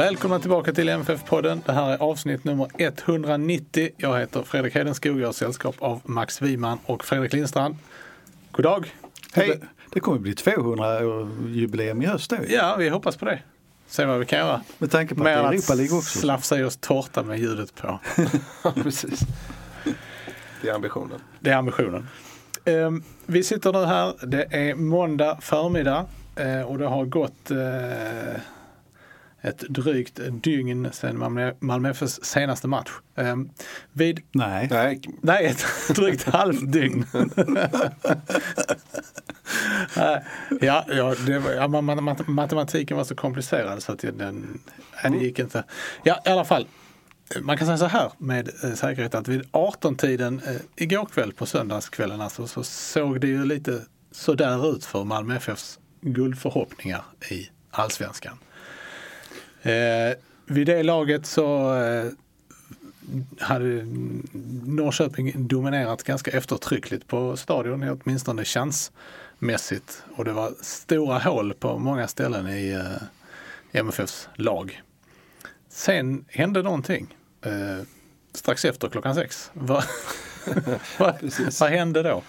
Välkomna tillbaka till MFF-podden. Det här är avsnitt nummer 190. Jag heter Fredrik Hedenskog. Jag har sällskap av Max Wiman och Fredrik Lindstrand. God dag! Hej! Det kommer bli 200-jubileum i höst då. Ja, vi hoppas på det. Se vad vi kan göra. Med tanke på att Mer det är än Europa League också. slafsa i oss tårta med ljudet på. Precis. Det är ambitionen. Det är ambitionen. Ehm, vi sitter nu här. Det är måndag förmiddag eh, och det har gått eh, ett drygt dygn sedan Malmö, Malmö FFs senaste match. Ehm, vid, Nej. Nej, nej, ett drygt halvt dygn. Nej, ja, ja, det var, ja, ma- ma- mat- matematiken var så komplicerad så att den, nej, det gick inte. Ja, i alla fall. Man kan säga så här med eh, säkerhet att vid 18-tiden eh, igår kväll på söndagskvällen alltså, så såg det ju lite sådär ut för Malmö FFs guldförhoppningar i allsvenskan. Eh, vid det laget så eh, hade Norrköping dominerat ganska eftertryckligt på stadion, åtminstone chansmässigt. Och det var stora hål på många ställen i eh, MFFs lag. Sen hände någonting eh, strax efter klockan sex. Vad vad- vad hände då?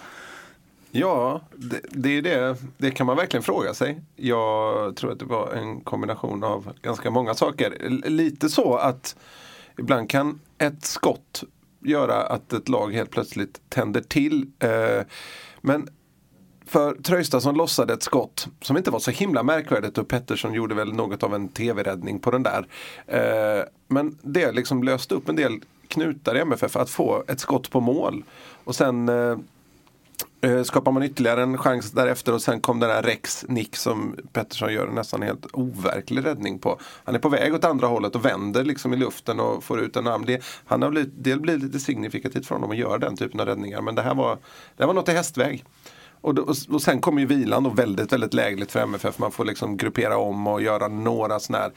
Ja, det, det är det. Det kan man verkligen fråga sig. Jag tror att det var en kombination av ganska många saker. Lite så att ibland kan ett skott göra att ett lag helt plötsligt tänder till. Eh, men för Traustason lossade ett skott som inte var så himla märkvärdigt och Pettersson gjorde väl något av en tv-räddning på den där. Eh, men det liksom löste upp en del knutar i MFF att få ett skott på mål. Och sen eh, Eh, skapar man ytterligare en chans därefter och sen kom den här Rex Nick som Pettersson gör en nästan helt overklig räddning på. Han är på väg åt andra hållet och vänder liksom i luften och får ut en arm. Det, han har blivit, det blir lite signifikativt för honom att göra den typen av räddningar men det här var, det här var något i hästväg. Och, då, och, sen kommer ju vilan då, väldigt, väldigt lägligt för MFF. Man får liksom gruppera om och göra några sådana här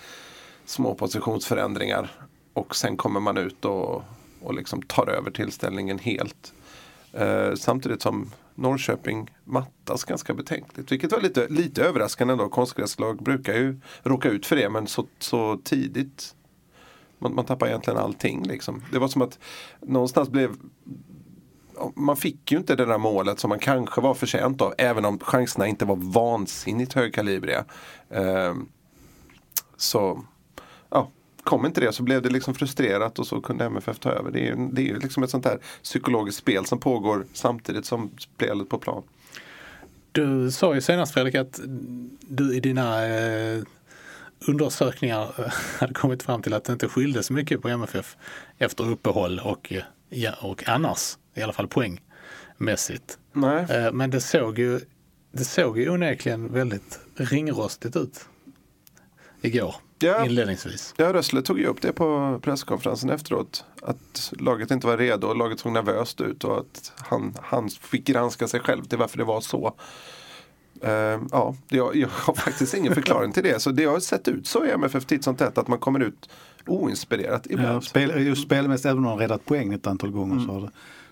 små positionsförändringar. Och sen kommer man ut och, och liksom tar över tillställningen helt. Eh, samtidigt som Norrköping mattas ganska betänkligt. Vilket var lite, lite överraskande ändå. Konstgräslag brukar ju råka ut för det men så, så tidigt. Man, man tappar egentligen allting liksom. Det var som att någonstans blev man fick ju inte det där målet som man kanske var förtjänt av. Även om chanserna inte var vansinnigt högkalibriga. Ehm, så kom inte det så blev det liksom frustrerat och så kunde MFF ta över. Det är, ju- det är ju liksom ett sånt här psykologiskt spel som pågår samtidigt som spelet på plan. Du sa ju senast Fredrik att du i dina eh, undersökningar eh, hade kommit fram till att det inte skilde så mycket på MFF efter uppehåll och, eh, ja, och annars, i alla fall poängmässigt. Nej. Eh, men det såg ju det såg ju onekligen väldigt ringrostigt ut igår, Ja. inledningsvis. Ja, Rössle tog ju upp det på presskonferensen efteråt. Att laget inte var redo och laget såg nervöst ut och att han, han fick granska sig själv till varför det var så. Eh, ja, jag, jag har faktiskt ingen förklaring till det. Så det har sett ut så i MFF titt som tätt att man kommer ut oinspirerat Ja, ibland. spel, just spelmässigt, även om de har räddat poäng ett antal gånger så har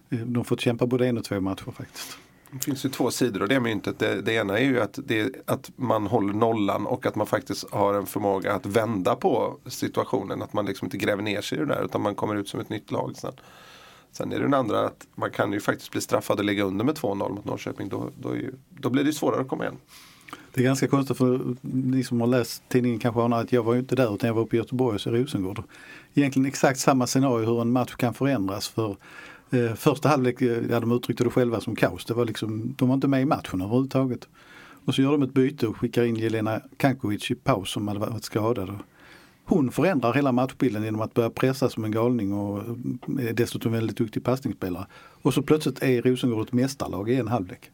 de fått kämpa både en och två matcher faktiskt. Det finns ju två sidor av det myntet. Det, det ena är ju att, det, att man håller nollan och att man faktiskt har en förmåga att vända på situationen. Att man liksom inte gräver ner sig i det där utan man kommer ut som ett nytt lag sen. Sen är det den andra att man kan ju faktiskt bli straffad och ligga under med 2-0 mot Norrköping. Då, då, är ju, då blir det svårare att komma igen. Det är ganska konstigt för ni som har läst tidningen kanske anar att jag var ju inte där utan jag var uppe i Göteborg och så i Rosengård. Egentligen exakt samma scenario hur en match kan förändras för Eh, första halvlek, eh, ja, de uttryckte det själva som kaos. Det var liksom, de var inte med i matchen överhuvudtaget. Och så gör de ett byte och skickar in Jelena Kankovic i paus som hade varit skadad. Hon förändrar hela matchbilden genom att börja pressa som en galning och är dessutom väldigt duktig passningsspelare. Och så plötsligt är Rosengård ett mästarlag i en halvlek.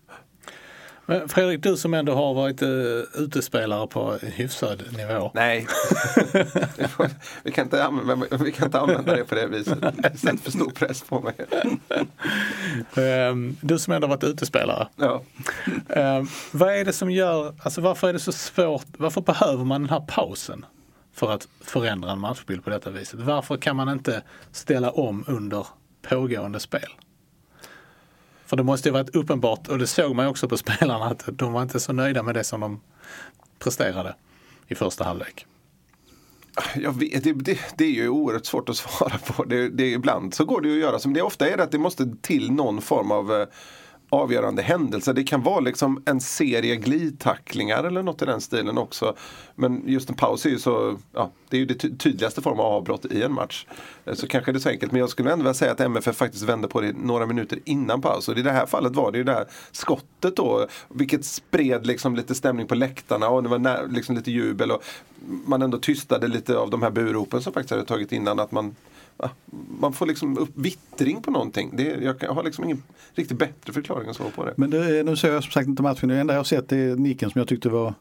Men Fredrik, du som ändå har varit uh, utespelare på hyfsad nivå. Nej, vi, kan inte använda, vi kan inte använda det på det viset. Sätt för stor press på mig. um, du som ändå varit utespelare. Ja. Um, vad är det som gör, alltså varför är det så svårt, varför behöver man den här pausen? För att förändra en matchbild på detta viset. Varför kan man inte ställa om under pågående spel? För det måste ju varit uppenbart, och det såg man ju också på spelarna, att de var inte så nöjda med det som de presterade i första halvlek. Jag vet, det, det, det, är ju oerhört svårt att svara på. Det, det, ibland så går det ju att göra som det ofta är det att det måste till någon form av eh, avgörande händelser. Det kan vara liksom en serie glidtacklingar eller något i den stilen också. Men just en paus är ju så, ja, det är ju det tydligaste form av avbrott i en match. Eh, så kanske det är så enkelt, men jag skulle ändå vilja säga att MFF faktiskt vände på det några minuter innan paus. Och i det här fallet var det ju det här skottet då, vilket spred liksom lite stämning på läktarna och det var när, liksom lite jubel. Och man ändå tystade lite av de här buropen som faktiskt hade tagit innan. att man man får liksom upp vittring på någonting. Det, jag har liksom ingen riktigt bättre förklaring än så på det. Men det, nu ser jag som sagt inte matchen. Det enda jag har sett är nicken som jag tyckte var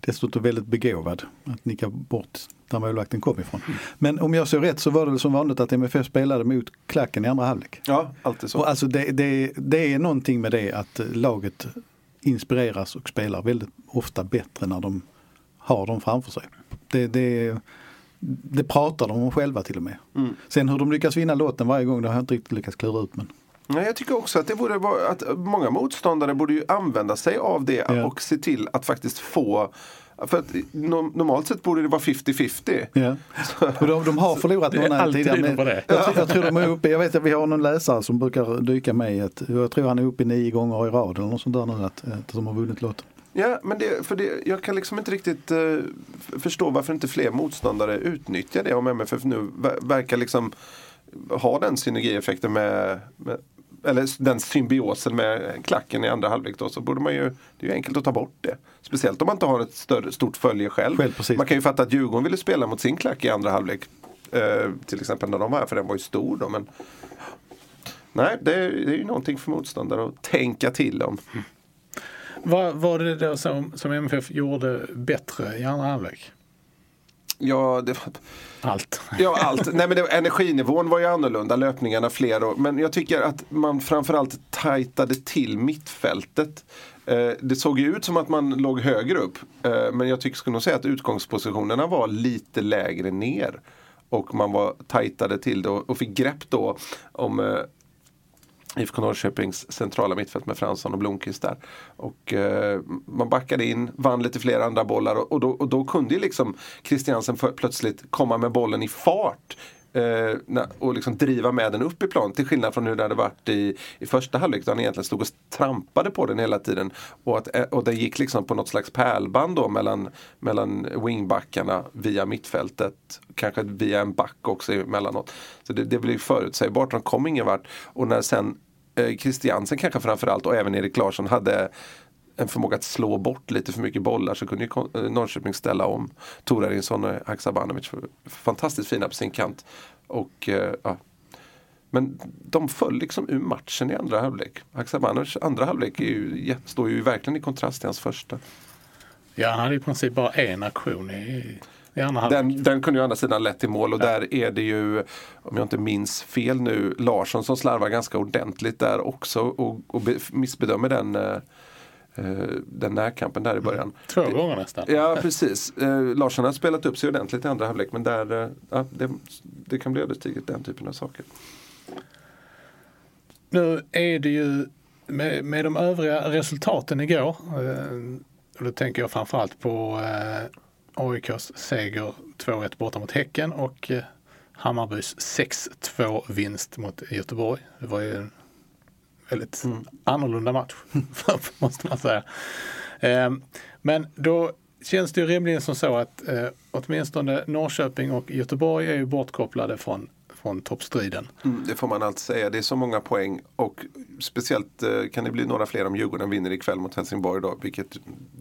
dessutom väldigt begåvad. Att nicka bort där målvakten kom ifrån. Men om jag ser rätt så var det som vanligt att MFF spelade mot klacken i andra halvlek. Ja, alltid så. Och alltså det, det, det är någonting med det att laget inspireras och spelar väldigt ofta bättre när de har dem framför sig. Det, det, det pratar de om själva till och med. Mm. Sen hur de lyckas vinna låten varje gång det har jag inte riktigt lyckats klura ut. Men... Nej, jag tycker också att, det borde vara, att många motståndare borde ju använda sig av det ja. och se till att faktiskt få för att normalt sett borde det vara 50-50. Ja. Och de, de, har förlorat några tidigare. Men jag, jag, jag, tror de är uppe, jag vet att vi har någon läsare som brukar dyka med i ett, jag tror han är uppe nio gånger i rad eller något sånt där nu att, att de har vunnit låten. Ja, men det, för det, jag kan liksom inte riktigt uh, förstå varför inte fler motståndare utnyttjar det om MFF nu verkar liksom ha den synergieffekten med, med eller den symbiosen med klacken i andra halvlek då, så borde man ju, det är ju enkelt att ta bort det. Speciellt om man inte har ett större, stort följe själv. själv man kan ju fatta att Djurgården ville spela mot sin klack i andra halvlek. Uh, till exempel när de var här, för den var ju stor då. Men... Nej, det är, det är ju någonting för motståndare att tänka till om. Mm. Vad var det då som, som MFF gjorde bättre i andra halvlek? Ja, det var... Allt. Ja, allt. Nej, men det, energinivån var ju annorlunda, löpningarna fler. Och, men jag tycker att man framförallt tajtade till mittfältet. Eh, det såg ju ut som att man låg högre upp. Eh, men jag tycker, skulle nog säga att utgångspositionerna var lite lägre ner. Och man var tajtade till det och, och fick grepp då om eh, IFK Norrköpings centrala mittfält med Fransson och Blomqvist där. Och eh, man backade in, vann lite fler andra bollar och, och, då, och då kunde ju liksom Christiansen plötsligt komma med bollen i fart eh, och liksom driva med den upp i plan. Till skillnad från hur det hade varit i, i första halvlek då han egentligen stod och trampade på den hela tiden. Och, att, eh, och det gick liksom på något slags pärlband då mellan, mellan wingbackarna via mittfältet. Kanske via en back också emellanåt. Så det, det blev förutsägbart, de kom ingen vart. Och när sen eh, Christiansen kanske framförallt och även Erik Larsson hade en förmåga att slå bort lite för mycket bollar så kunde ju eh, Norrköping ställa om Torarinsson och Haksabanovic fantastiskt fina på sin kant. Och, eh, ja. Men de föll liksom ur matchen i andra halvlek. Haksabanovic andra halvlek ju, står ju verkligen i kontrast till hans första. Ja, han hade i princip bara en aktion i, i andra halvlek. Den, den kunde ju å andra sidan lett till mål och ja. där är det ju, om jag inte minns fel nu, Larsson som slarvar ganska ordentligt där också och, och missbedömer den Eh, den närkampen där i mm. början. Två gånger nästan. Ja precis. Eh, Larsson har spelat upp sig ordentligt i andra halvlek men där, eh, ja, det, det kan bli ödesdigert den typen av saker. Nu är det ju med, med de övriga resultaten igår, eh, och då tänker jag framförallt på eh, AIKs seger 2-1 borta mot Häcken och eh, Hammarbys 6-2 vinst mot Göteborg. Det var ju en väldigt mm. annorlunda match, måste man säga. Eh, men då känns det ju rimligen som så att eh, åtminstone Norrköping och Göteborg är ju bortkopplade från, från toppstriden. Mm, det får man alltid säga. Det är så många poäng och speciellt eh, kan det bli några fler om Djurgården vinner ikväll mot Helsingborg då, vilket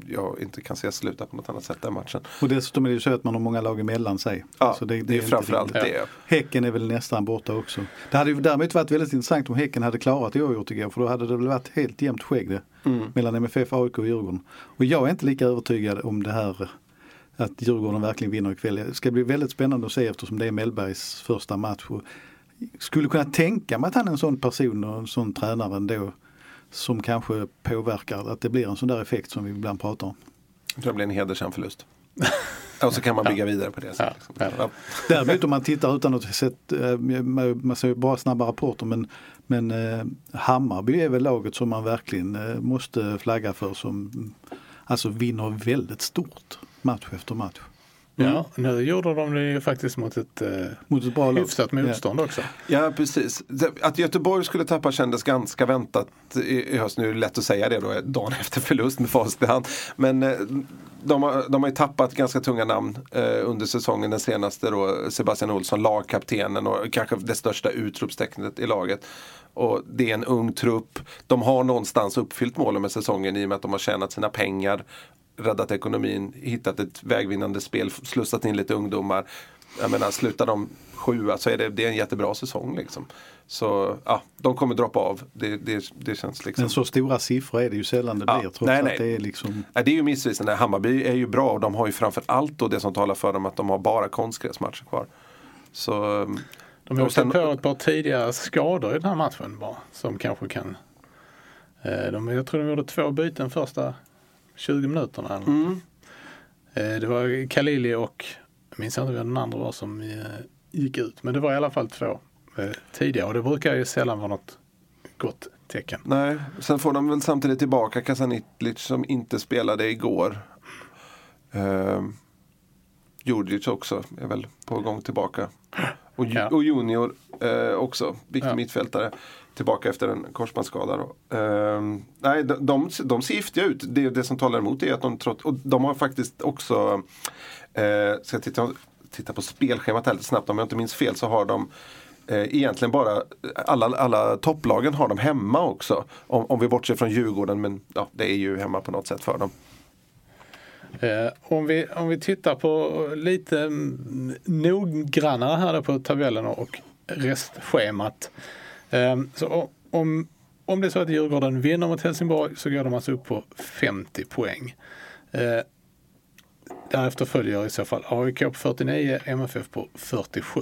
jag inte kan se sluta på något annat sätt den matchen. Och dessutom är det ju så att man har många lag emellan sig. Ja, Så det, är inte framförallt det. Häcken är väl nästan borta också. Det hade ju däremot varit väldigt intressant om Häcken hade klarat det oavgjort igår för då hade det väl varit helt jämnt skägg det. Mellan MFF, AIK och Djurgården. Och jag är inte lika övertygad om det här att Djurgården verkligen vinner ikväll. Det ska bli väldigt spännande att se eftersom det är Mellbergs första match. Och skulle kunna tänka mig att han är en sån person och en sån tränare ändå som kanske påverkar att det blir en sån där effekt som vi ibland pratar om. Jag tror det blir en hedersam förlust. och så kan man bygga vidare på det. Ja, Liksom. ja. Ja. Däremot om man tittar utan att sett, eh, man ser bara snabba rapporter men, men eh, Hammarby är väl laget som man verkligen eh, måste flagga för som alltså vinner väldigt stort match efter match. Ja, nu gjorde de det ju faktiskt mot ett eh, Mot ett bra lag. hyfsat motstånd också. Ja, precis. Att Göteborg skulle tappa kändes ganska väntat i i höst. Nu är det lätt att säga det då, dagen efter förlust med facit i hand. Men eh, de har, de har ju tappat ganska tunga namn eh, under säsongen. Den senaste då, Sebastian Olsson, lagkaptenen och kanske det största utropstecknet i laget. Och det är en ung trupp. De har någonstans uppfyllt målen med säsongen i och med att de har tjänat sina pengar räddat ekonomin, hittat ett vägvinnande spel, slussat in lite ungdomar. Jag menar, slutar de sjua så är det, det är en jättebra säsong. Liksom. Så ja, de kommer droppa av. Det, det, det känns liksom. Men så stora siffror är det ju sällan det Ja, blir trots nej, att nej. det är liksom Nej, det är ju missvisande. Hammarby är ju bra och de har ju framför allt då det som talar för dem att de har bara konstgräsmatcher kvar. Så, um, De åkte sen- på ett par tidiga skador i den här matchen bara. Som kanske kan... Eh, de, jag tror de gjorde två byten första 20 minuterna. mm, Eh, det var Kalili och, jag minns inte vem den andra var som eh, gick ut. Men det var i alla fall två eh, tidiga och det brukar ju sällan vara något gott tecken. nej, sen får de väl samtidigt tillbaka Kasanitlic som inte spelade igår. Um, Djurdjic också är väl på gång tillbaka. Och, Ja. och Junior eh, också, viktig Ja. mittfältare. Tillbaka efter en korsbandsskada. Då. Ehm, nej, de, de, de ser giftiga ut. Det, det som talar emot är att de trots, och de har faktiskt också, eh, ska jag titta, titta på spelschemat här lite snabbt, om jag inte minns fel så har de eh, egentligen bara, alla, alla topplagen har de hemma också. Om, om vi bortser från Djurgården, men ja, det är ju hemma på något sätt för dem. Eh, om, vi, om vi tittar på lite noggrannare här på tabellen och restschemat. Ehm, så om, om det är så att Djurgården vinner mot Helsingborg så går de alltså upp på 50 poäng. Ehm, därefter följer i så fall AIK på 49, MFF på 47.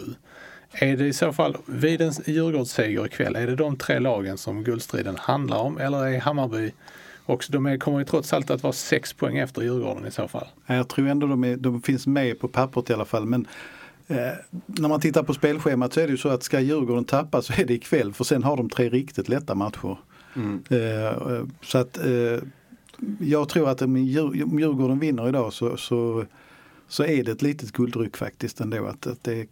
Är det i så fall vid en Djurgårdsseger ikväll, är det de tre lagen som guldstriden handlar om eller är Hammarby också, de är, kommer ju trots allt att vara sex poäng efter Djurgården i så fall. Jag tror ändå de, är, de finns med på pappret i alla fall. Men när man tittar på spelschemat så är det ju så att ska Djurgården tappa så är det ikväll för sen har de tre riktigt lätta matcher. Eh, eh, så att eh, jag tror att om Djur- om Djurgården vinner idag så, så, så är det ett litet guldryck faktiskt ändå. Att, att det, eh,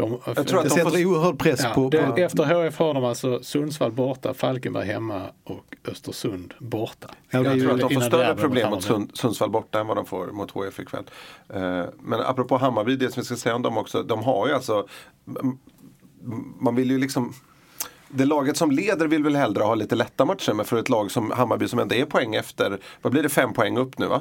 De, Jag tror att det de sätter får- oerhörd press ja, på, det, på efter HF har de alltså Sundsvall borta, Falkenberg hemma och Östersund borta. Ja, Jag tror att de får större problem mot. Sund, Sundsvall borta än vad de får mot HF ikväll. Eh, men apropå Hammarby, det som vi ska säga om dem också. De har ju alltså, man vill ju liksom det laget som leder vill väl hellre ha lite lätta matcher men för ett lag som Hammarby som ändå är poäng efter, vad blir det, fem poäng upp nu va?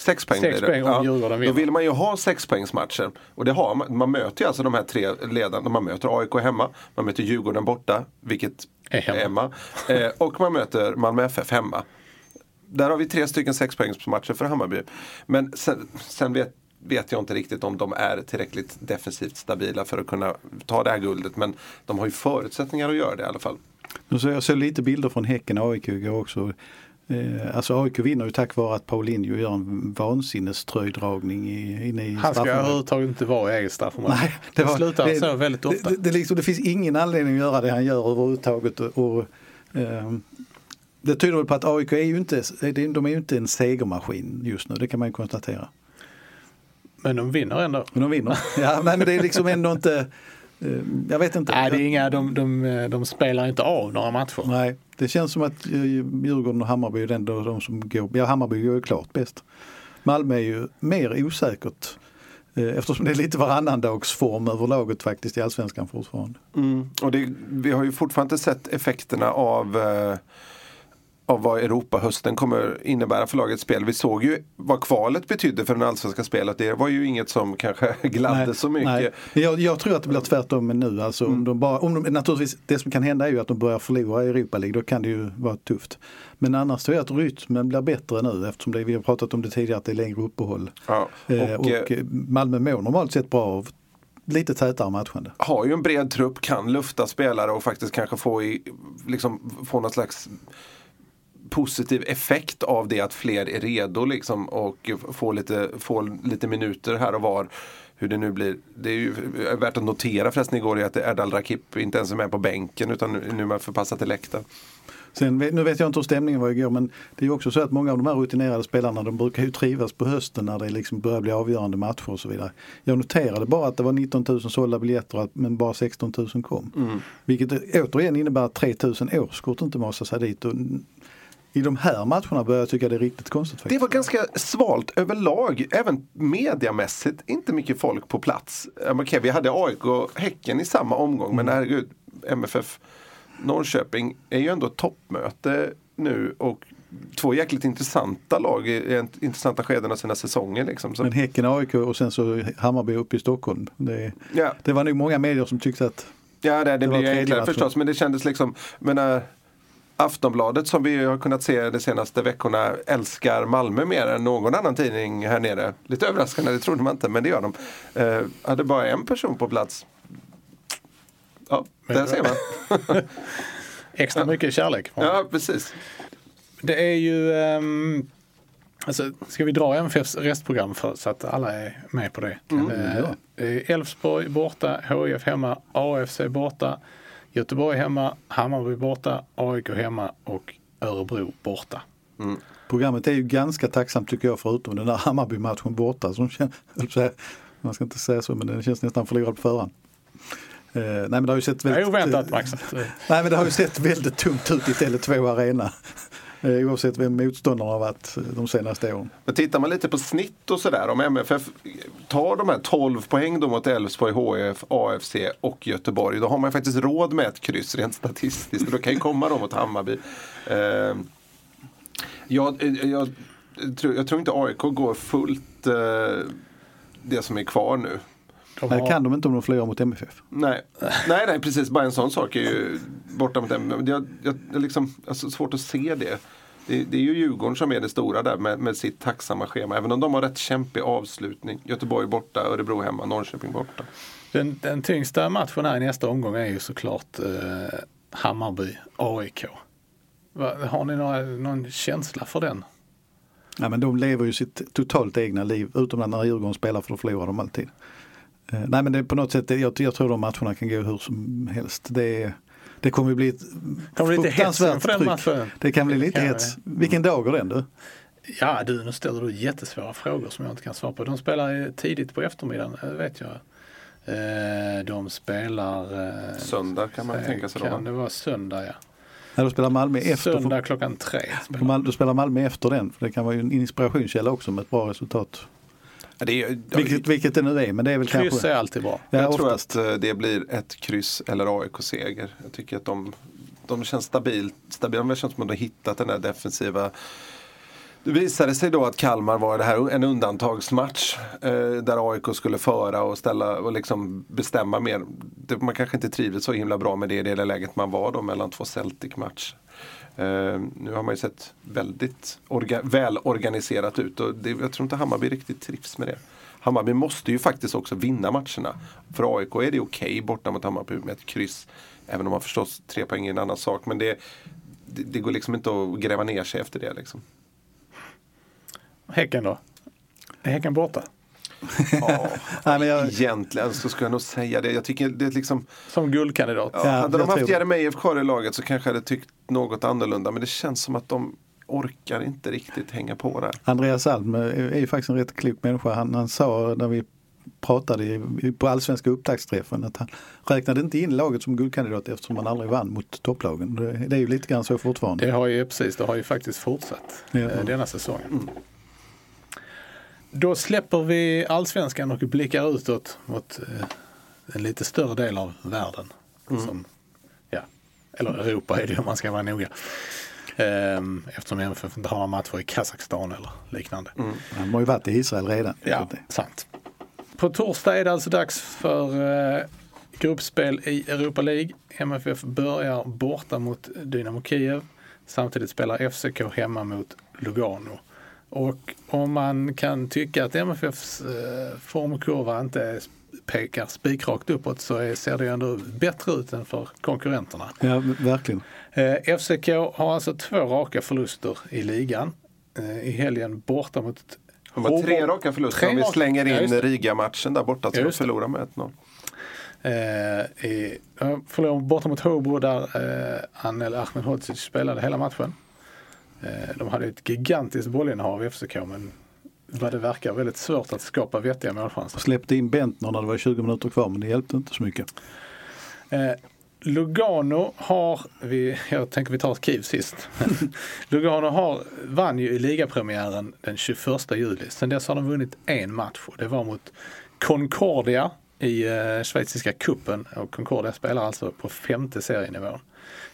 Sex poäng Sex blir det. poäng om Djurgården Då vill man ju ha sexpoängsmatcher. Och det har man. Man möter ju alltså de här tre ledarna. Man möter AIK hemma, man möter Djurgården borta, vilket Är hemma. är hemma. Eh, och man möter Malmö FF hemma. Där har vi tre stycken sexpoängsmatcher för Hammarby. Men sen, sen vet, vet jag inte riktigt om de är tillräckligt defensivt stabila för att kunna ta det här guldet. Men de har ju förutsättningar att göra det i alla fall. Nu så jag såg lite bilder från Häcken och AIK igår också. Eh, alltså AIK vinner ju tack vare att Paulinho gör en vansinneströjdragning i, inne i Han ska straffområdet. överhuvudtaget inte vara i eget straffområde. Nej, det, slutar så väldigt ofta. Det, det, det, liksom, det finns ingen anledning att göra det han gör överhuvudtaget. Och, och, ehm, det tyder väl på att AIK är ju inte, de är ju inte en segermaskin just nu, det kan man ju konstatera. Men de vinner ändå. Men de vinner. Ja, men det är liksom ändå inte, eh, jag vet inte. Nej, det är inga, de, de, de spelar inte av några matcher. Nej, det känns som att eh, Djurgården och Hammarby är ändå de som går, ja Hammarby går ju klart bäst. Malmö är ju mer osäkert Eh, Eftersom det är lite varannandagsform över laget faktiskt i Allsvenskan fortfarande. Mm. Och det, vi har ju fortfarande inte sett effekterna av eh, av vad Europahösten kommer innebära för lagets spel. Vi såg ju vad kvalet betydde för den allsvenska spelet. Det var ju inget som kanske gladde så mycket. Nej. Jag, jag tror att det blir tvärtom nu. Alltså, om de bara, om de, naturligtvis, det som kan hända är ju att de börjar förlora i Europa League. Då kan det ju vara tufft. Men annars tror jag att rytmen blir bättre nu eftersom det, vi har pratat om det tidigare att det är längre uppehåll. Ja. Eh, Och, och, eh, eh, Malmö mår normalt sett bra av lite tätare matchande. har ju en bred trupp, kan lufta spelare och faktiskt kanske få, i, liksom, få någon slags positiv effekt av det att fler är redo liksom, och få lite, få lite minuter här och var. Hur det nu blir. Det är ju värt att notera förresten igår att Erdal Rakip inte ens är med på bänken utan nu är man förpassad till läktaren. Sen, nu vet jag inte hur stämningen var igår men det är ju också så att många av de här rutinerade spelarna de brukar ju trivas på hösten när det liksom börjar bli avgörande matcher och så vidare. Jag noterade bara att det var 19 000 sålda biljetter men bara 16 000 kom. Vilket återigen innebär att 3 000 årskort inte masar sig dit. Och I de här matcherna börjar jag tycka det är riktigt konstigt. Det Faktiskt. var ganska svalt överlag, även mediamässigt. Inte mycket folk på plats. Okej, vi hade AIK och Häcken i samma omgång, men herregud, MFF Norrköping är ju ändå ett toppmöte nu och två jäkligt intressanta lag i intressanta skeden av sina säsonger. Liksom. Men Häcken, AIK och sen så Hammarby uppe i Stockholm. Det, ja, det var nog många medier som tyckte att ja, det, det, Det blir enklare förstås, men det kändes liksom, menar, Aftonbladet som vi har kunnat se de senaste veckorna älskar Malmö mer än någon annan tidning här nere. Lite överraskande, det trodde man inte, men det gör de. Eh, hade bara en person på plats. Ja, där ser man. Extra mycket kärlek. Ja, precis. Det är ju... ehm, alltså, ska vi dra MFFs restprogram för, så att alla är med på det? Eh, ja. eh, Elfsborg borta, HIF hemma, AFC borta, Göteborg hemma, Hammarby borta, AIK hemma och Örebro borta. Programmet är ju ganska tacksamt tycker jag förutom den där Hammarby-matchen borta. Som kän- höll på att säga- man ska inte säga så men den känns nästan förlorad på förhand. Eh, nej men det har ju sett Det är väldigt, oväntat Max. nej men det har ju sett väldigt tungt ut i Tele2 Arena. Eh, oavsett vem motståndarna har varit eh, de senaste åren. Men tittar man lite på snitt och sådär, om MFF tar de här 12 poäng då mot Elfsborg, HIF, AFC och Göteborg, då har man faktiskt råd med ett kryss rent statistiskt. Och då kan ju komma då mot Hammarby. Eh, jag, jag, tror, jag tror inte AIK går fullt eh, det som är kvar nu. De har- det kan de inte om de förlorar mot MFF. Nej, nej, nej precis. Bara en sån sak är ju borta mot dem. Jag, jag, jag liksom, alltså, svårt att se det. det. Det är ju Djurgården som är det stora där med, med sitt tacksamma schema. Även om de har rätt kämpig avslutning. Göteborg borta, Örebro hemma, Norrköping borta. Den, den tyngsta matchen här i nästa omgång är ju såklart eh, Hammarby-AIK. Har ni några, någon känsla för den? Ja, men de lever ju sitt totalt egna liv utom när Djurgården spelar för då förlorar de alltid. Eh, nej men det, är på något sätt, jag, jag tror de matcherna kan gå hur som helst. Det, det kommer bli ett Kommer det lite hets inför den matchen? Det kan bli lite Kan hets. det. Vilken dag går den du? Ja du, nu ställer du jättesvåra frågor som jag inte kan svara på. De spelar tidigt på eftermiddagen, eh, vet jag. Eh, De spelar... eh, Söndag kan man tänka sig då. Kan det vara söndag ja. När du spelar Malmö efter, Söndag klockan tre. spelar Mal- du spelar Malmö efter den. För det kan vara en inspirationskälla också med ett bra resultat. Det är, Vilket, vilket det nu är men det är väl Kryss kanske... är alltid bra. Ja, jag tror oftast. att eh, det blir ett kryss eller AIK-seger. Jag tycker att de, de känns stabilt, stabila. Det känns som att de har hittat den där defensiva Det visade sig då att Kalmar var det här en undantagsmatch eh, där AIK skulle föra och ställa och liksom bestämma mer. Det, man kanske inte trivdes så himla bra med det i det läget man var då mellan två Celtic-match. Eh, nu har man ju sett väldigt orga, välorganiserat ut och det, jag tror inte Hammarby riktigt trivs med det. Hammarby måste ju faktiskt också vinna matcherna. För AIK är det okej borta mot Hammarby med ett kryss. Även om man förstås tre poäng är en annan sak. Men det, det, det går liksom inte att gräva ner sig efter det. Liksom. Häcken då? Är Häcken borta? Ja, Nej, men jag, egentligen så skulle jag nog säga det. Jag tycker det är liksom Som guldkandidat? Ja, Ja, hade jag de haft. Jeremejeff kvar i laget så kanske jag hade tyckt något annorlunda. Men det känns som att de orkar inte riktigt hänga på där. Andreas Alm är ju faktiskt en rätt klok människa. Han, han sa när vi pratade på allsvenska upptaktsträffen att han räknade inte in laget som guldkandidat eftersom man aldrig vann mot topplagen. Det, är ju lite grann så fortfarande. Det har ju precis, det har ju faktiskt fortsatt Ja. eh, denna säsong. Då släpper vi allsvenskan och blickar utåt mot eh, en lite större del av världen. Som, ja, eller Europa är det om man ska vara noga. Ehm, eftersom MFF inte har några matcher i Kazakstan eller liknande. Han har ju varit i Israel redan. Ja, sant. På torsdag är det alltså dags för eh, gruppspel i Europa League. MFF börjar borta mot Dynamo Kiev. Samtidigt spelar FCK hemma mot Lugano. Och om man kan tycka att MFFs eh, formkurva inte pekar spikrakt uppåt så ser det ju ändå bättre ut än för konkurrenterna. Ja, verkligen. Eh, FCK har alltså två raka förluster i ligan. Eh, I helgen borta mot De har tre raka förluster Tre om vi slänger Ja, in det. Riga-matchen där borta Ja, som de förlorar med 1-0. Eh, i, ja, förlorade borta mot Håbo där eh, Anel Ahmedhodzic spelade hela matchen. Eh, de hade ett gigantiskt bollinnehav i FCK men vad det verkar väldigt svårt att skapa vettiga målchanser. Släppte in Bentner när det var 20 minuter kvar men det hjälpte inte så mycket. Eh, Lugano har, vi, jag tänker vi tar Kiev sist. Lugano har, vann ju i ligapremiären den 21 juli. Sen dess har de vunnit en match och det var mot Concordia i eh, schweiziska kuppen och Concordia spelar alltså på femte serienivån.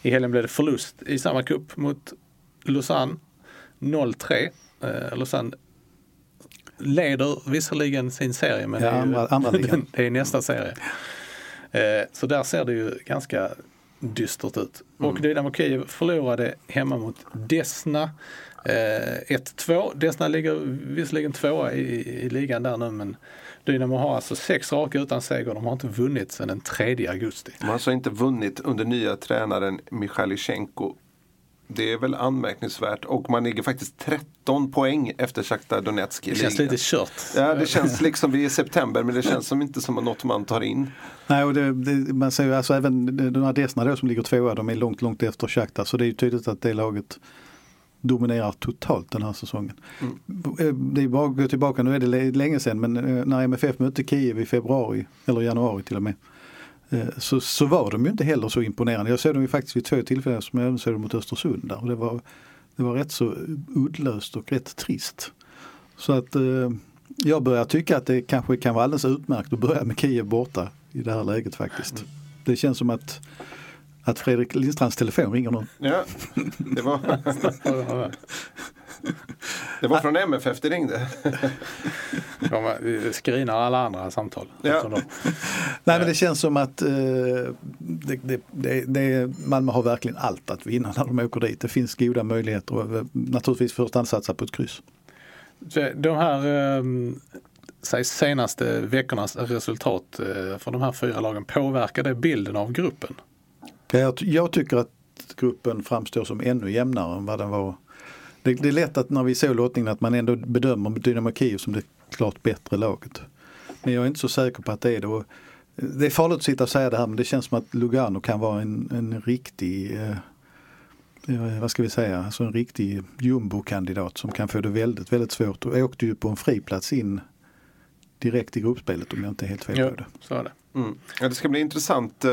I helgen blev det förlust i samma kupp mot Lausanne 0-3. Eh, Lausanne leder visserligen sin serie men Ja, det, är ju, andra- andra ligan. det är nästa serie. Eh, så där ser det ju ganska dystert ut. Och Dynamo Kiev förlorade hemma mot Desna eh, 1-2. Desna ligger visserligen tvåa i, i ligan där nu men Dynamo har alltså sex raka utan seger. De har inte vunnit sedan den 3 augusti. De har alltså inte vunnit under nya tränaren Michailichenko. Det är väl anmärkningsvärt och man ligger faktiskt 13 poäng efter Shakhtar Donetsk i Det känns ligan. lite kört. Ja, det känns liksom vi är i september men det känns som inte som något man tar in. Nej, och det, det, man ser ju alltså även de här Desna då som ligger tvåa, de är långt, långt efter Shakhtar. Så det är ju tydligt att det laget dominerar totalt den här säsongen. Eh, Det är bara att gå tillbaka, nu är det lä- länge sedan, men eh, när MFF mötte Kiev i februari, eller januari till och med, så, så var de ju inte heller så imponerande. Jag såg dem ju faktiskt vid två tillfällen som jag även såg dem mot Östersund där. Och det, var, det var rätt så uddlöst och rätt trist. Så att eh, jag börjar tycka att det kanske kan vara alldeles utmärkt att börja med Kiev borta i det här läget faktiskt. Det känns som att, att Fredrik Lindstrands telefon ringer någon. Ja, det var, det var från MFF det ringde. De skrinar alla andra samtal. Ja. De- Nej men det känns som att eh, det, det, det, det, Malmö har verkligen allt att vinna när de åker dit. Det finns goda möjligheter och eh, naturligtvis först hand satsa på ett kryss. Så De här eh, senaste veckornas resultat eh, för de här fyra lagen, påverkar det bilden av gruppen? Jag, jag tycker att gruppen framstår som ännu jämnare än vad den var. Det, det är lätt att när vi såg lottningen att man ändå bedömer Dynamo Kiev som det klart bättre laget. Men jag är inte så säker på att det är det. Och Det är farligt att sitta och säga det här men det känns som att Lugano kan vara en, en riktig eh, eh, vad ska vi säga, alltså en riktig jumbo-kandidat som kan få det väldigt, väldigt svårt. Och åkte ju på en friplats in direkt i gruppspelet om jag inte är helt fel på det. så är det. Mm. Ja, det ska bli intressant. Eh,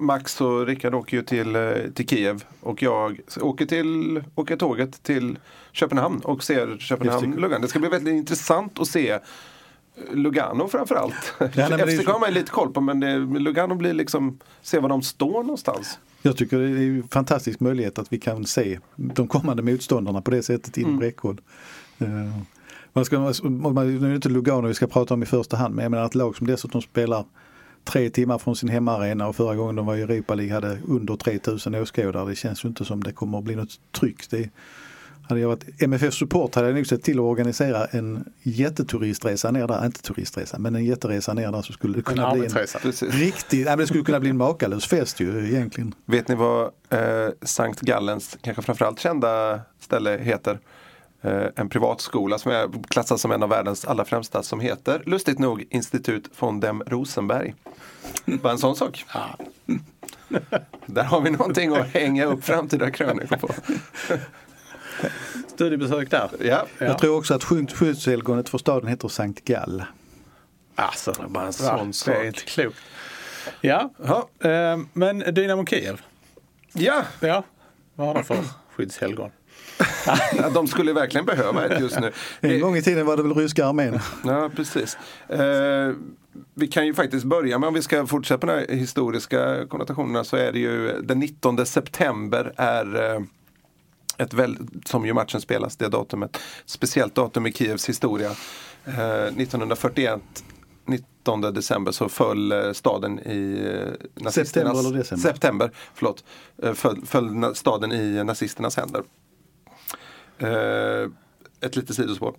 Max och Rickard åker ju till, eh, till Kiev och jag åker, till, åker tåget till Köpenhamn och ser Just Köpenhamn det. Ska bli väldigt intressant att se Lugano framförallt. FCK har man ju lite koll på men det, Lugano blir liksom, se var de står någonstans. Jag tycker det är en fantastisk möjlighet att vi kan se de kommande motståndarna på det sättet inom räckhåll. Man ska, man, nu är det inte Lugano vi ska prata om i första hand men jag menar ett lag som dessutom spelar tre timmar från sin hemmaarena och förra gången de var i Europa League hade under 3000 åskådare. Det känns ju inte som det kommer att bli något tryck. Det, hade jag varit MFF Support hade jag nog sett till att organisera en jätteturistresa ner där, inte turistresa men en jätteresa ner där så skulle det En kunna bli en arbetsresa. Precis. riktig, nej, men det skulle kunna bli en makalös fest ju egentligen. Vet ni vad eh, Sankt Gallens, kanske framförallt kända ställe heter? Eh, en privatskola som är klassad som en av världens allra främsta som heter, lustigt nog, Institut von dem Rosenberg. Bara en sån sak. Där har vi någonting att hänga upp framtida krönikor på. Studiebesök där. Ja, Ja. Jag tror också att skydd- skyddshelgonet för staden heter Sankt Gall. Alltså, bara en sån Det sak. är inte klokt. Ja, Ja. eh, men Dynamo Kiev. ja. Ja, vad har de för skyddshelgon? De skulle verkligen behöva ett just nu. En gång i tiden var det väl ryska armén. Ja, precis. Eh, vi kan ju faktiskt börja med, om vi ska fortsätta på de historiska konnotationerna, så är det ju den 19 september är eh, ett väl, som ju matchen spelas, det datumet. Speciellt datum i Kievs historia. Eh, 1941 19 december så föll eh, staden i eh, nazisternas... September eller december? September, förlåt. Eh, Föll, föll staden i nazisternas händer. Eh, ett litet sidospår.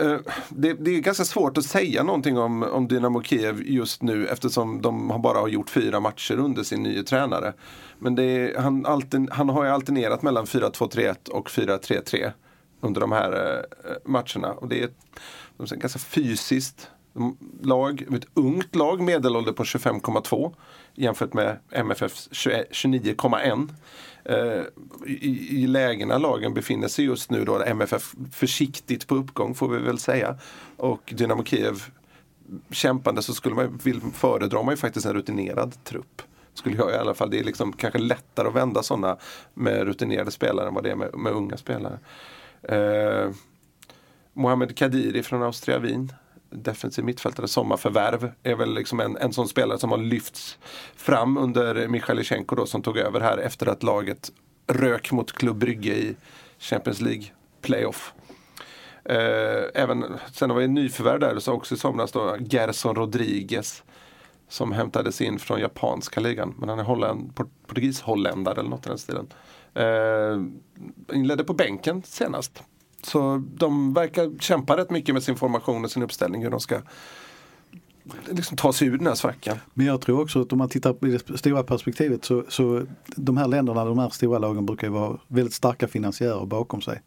Eh, det, det är ganska svårt att säga någonting om, om Dynamo Kiev just nu eftersom de bara har gjort fyra matcher under sin nya tränare. Men det är, han, altern, han har ju alternerat mellan 4-2-3-1 och 4-3-3 under de här eh, matcherna. Och det är ett de ganska fysiskt lag, ett ungt lag, medelålder på 25,2 jämfört med MFFs 29,1. Eh, I, I lägena lagen befinner sig just nu då MFF försiktigt på uppgång får vi väl säga. Och Dynamo Kiev kämpande så skulle man vill, föredrar man ju faktiskt en rutinerad trupp. Skulle jag i alla fall. Det är liksom kanske lättare att vända sådana med rutinerade spelare än vad det är med, med unga spelare. Eh, Mohamed Kadiri från Austria Wien defensiv mittfältare, sommarförvärv, är väl liksom en, en sån spelare som har lyfts fram under Michailichenko då som tog över här efter att laget rök mot Club Brygge i Champions League playoff. Eh, även, sen har vi en nyförvärv där så också i somras då, Gerson Rodriguez som hämtades in från japanska ligan. Men han är holländ, port, portugis-holländare eller något i den stilen. Eh, inledde på bänken senast. Så de verkar kämpa rätt mycket med sin formation och sin uppställning hur de ska liksom ta sig ur den här svackan. Men jag tror också att om man tittar på det stora perspektivet så, så de här länderna, de här stora lagen brukar ju vara väldigt starka finansiärer bakom sig.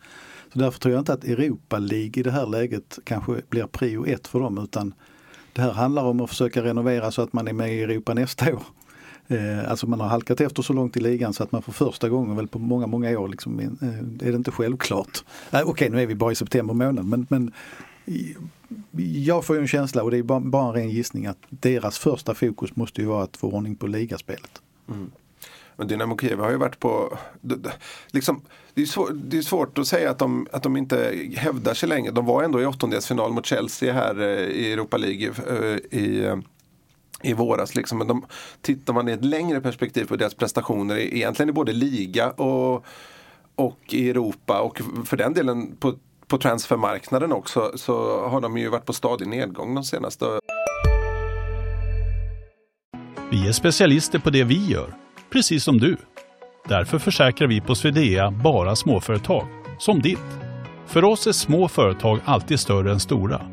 Så därför tror jag inte att Europa League i det här läget kanske blir prio ett för dem utan det här handlar om att försöka renovera så att man är med i Europa nästa år. Eh, alltså man har halkat efter så långt i ligan så att man för första gången väl på många, många år liksom, eh, är det inte självklart. Eh, Okej, okay, nu är vi bara i september månad men, men jag får ju en känsla och det är bara, bara en ren gissning att deras första fokus måste ju vara att få ordning på ligaspelet. Mm. Men Dynamo Kiev har ju varit på, liksom, det, är svår, det är svårt att säga att de, att de inte hävdar sig längre. De var ändå i åttondelsfinal mot Chelsea här eh, i Europa League eh, i, eh, i våras. Liksom. Men de, tittar man i ett längre perspektiv på deras prestationer egentligen i både liga och, och i Europa och för den delen på, på transfermarknaden också så har de ju varit på stadig nedgång de senaste Vi är specialister på det vi gör, precis som du. Därför försäkrar vi på Swedea bara småföretag, som ditt. För oss är små företag alltid större än stora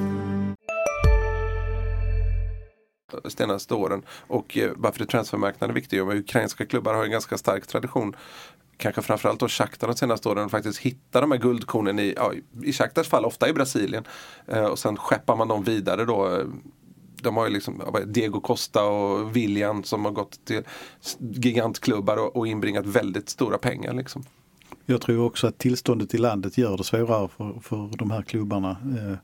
senaste åren. Och eh, varför varför är transfermarknaden viktig? Jo, Ukrainska klubbar har en ganska stark tradition kanske framförallt då Shakhtar de senaste åren faktiskt hittar de här guldkornen i, ja, i Shakhtars fall ofta i Brasilien. Eh, och sen skeppar man dem vidare då. De har ju liksom Diego Costa och William som har gått till gigantklubbar och, och inbringat väldigt stora pengar. Liksom. Jag tror också att tillståndet i landet gör det svårare för, för de här klubbarna eh,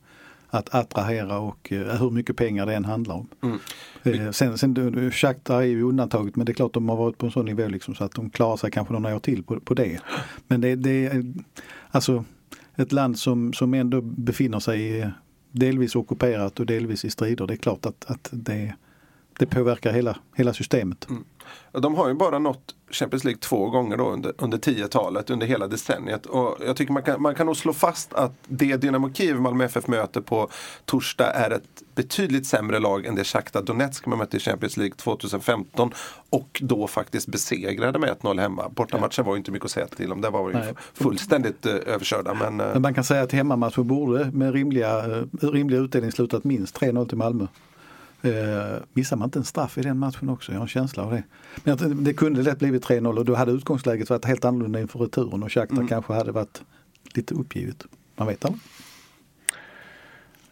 att attrahera och eh, hur mycket pengar det än handlar om. Mm. Eh, sen, sen Shakhtar är ju undantaget men det är klart de har varit på en sån nivå liksom, så att de klarar sig kanske några år till på, på det. Men det, det är alltså ett land som, som ändå befinner sig delvis ockuperat och delvis i strider. Det är klart att, att det, det påverkar hela, hela systemet. Och De har ju bara nått Champions League två gånger då under, under 10-talet, under hela decenniet. Och jag tycker man kan, man kan nog slå fast att det Dynamo Kiev Malmö FF möter på torsdag är ett betydligt sämre lag än det Shakhtar Donetsk man mötte i Champions League 2015 och då faktiskt besegrade med 1-0 hemma. Bortamatchen var ju inte mycket att säga till om, där var vi Nej. fullständigt eh, överkörda. Men, eh, Men man kan säga att hemmamatchen borde med rimliga, eh, rimliga utdelning slutat minst 3-0 till Malmö. Eh, missar man inte en straff i den matchen också? Jag har en känsla av det. Men tror det kunde lätt blivit 3-0 och då hade utgångsläget varit helt annorlunda inför returen och Shakhtar kanske hade varit lite uppgivet. Man vet aldrig.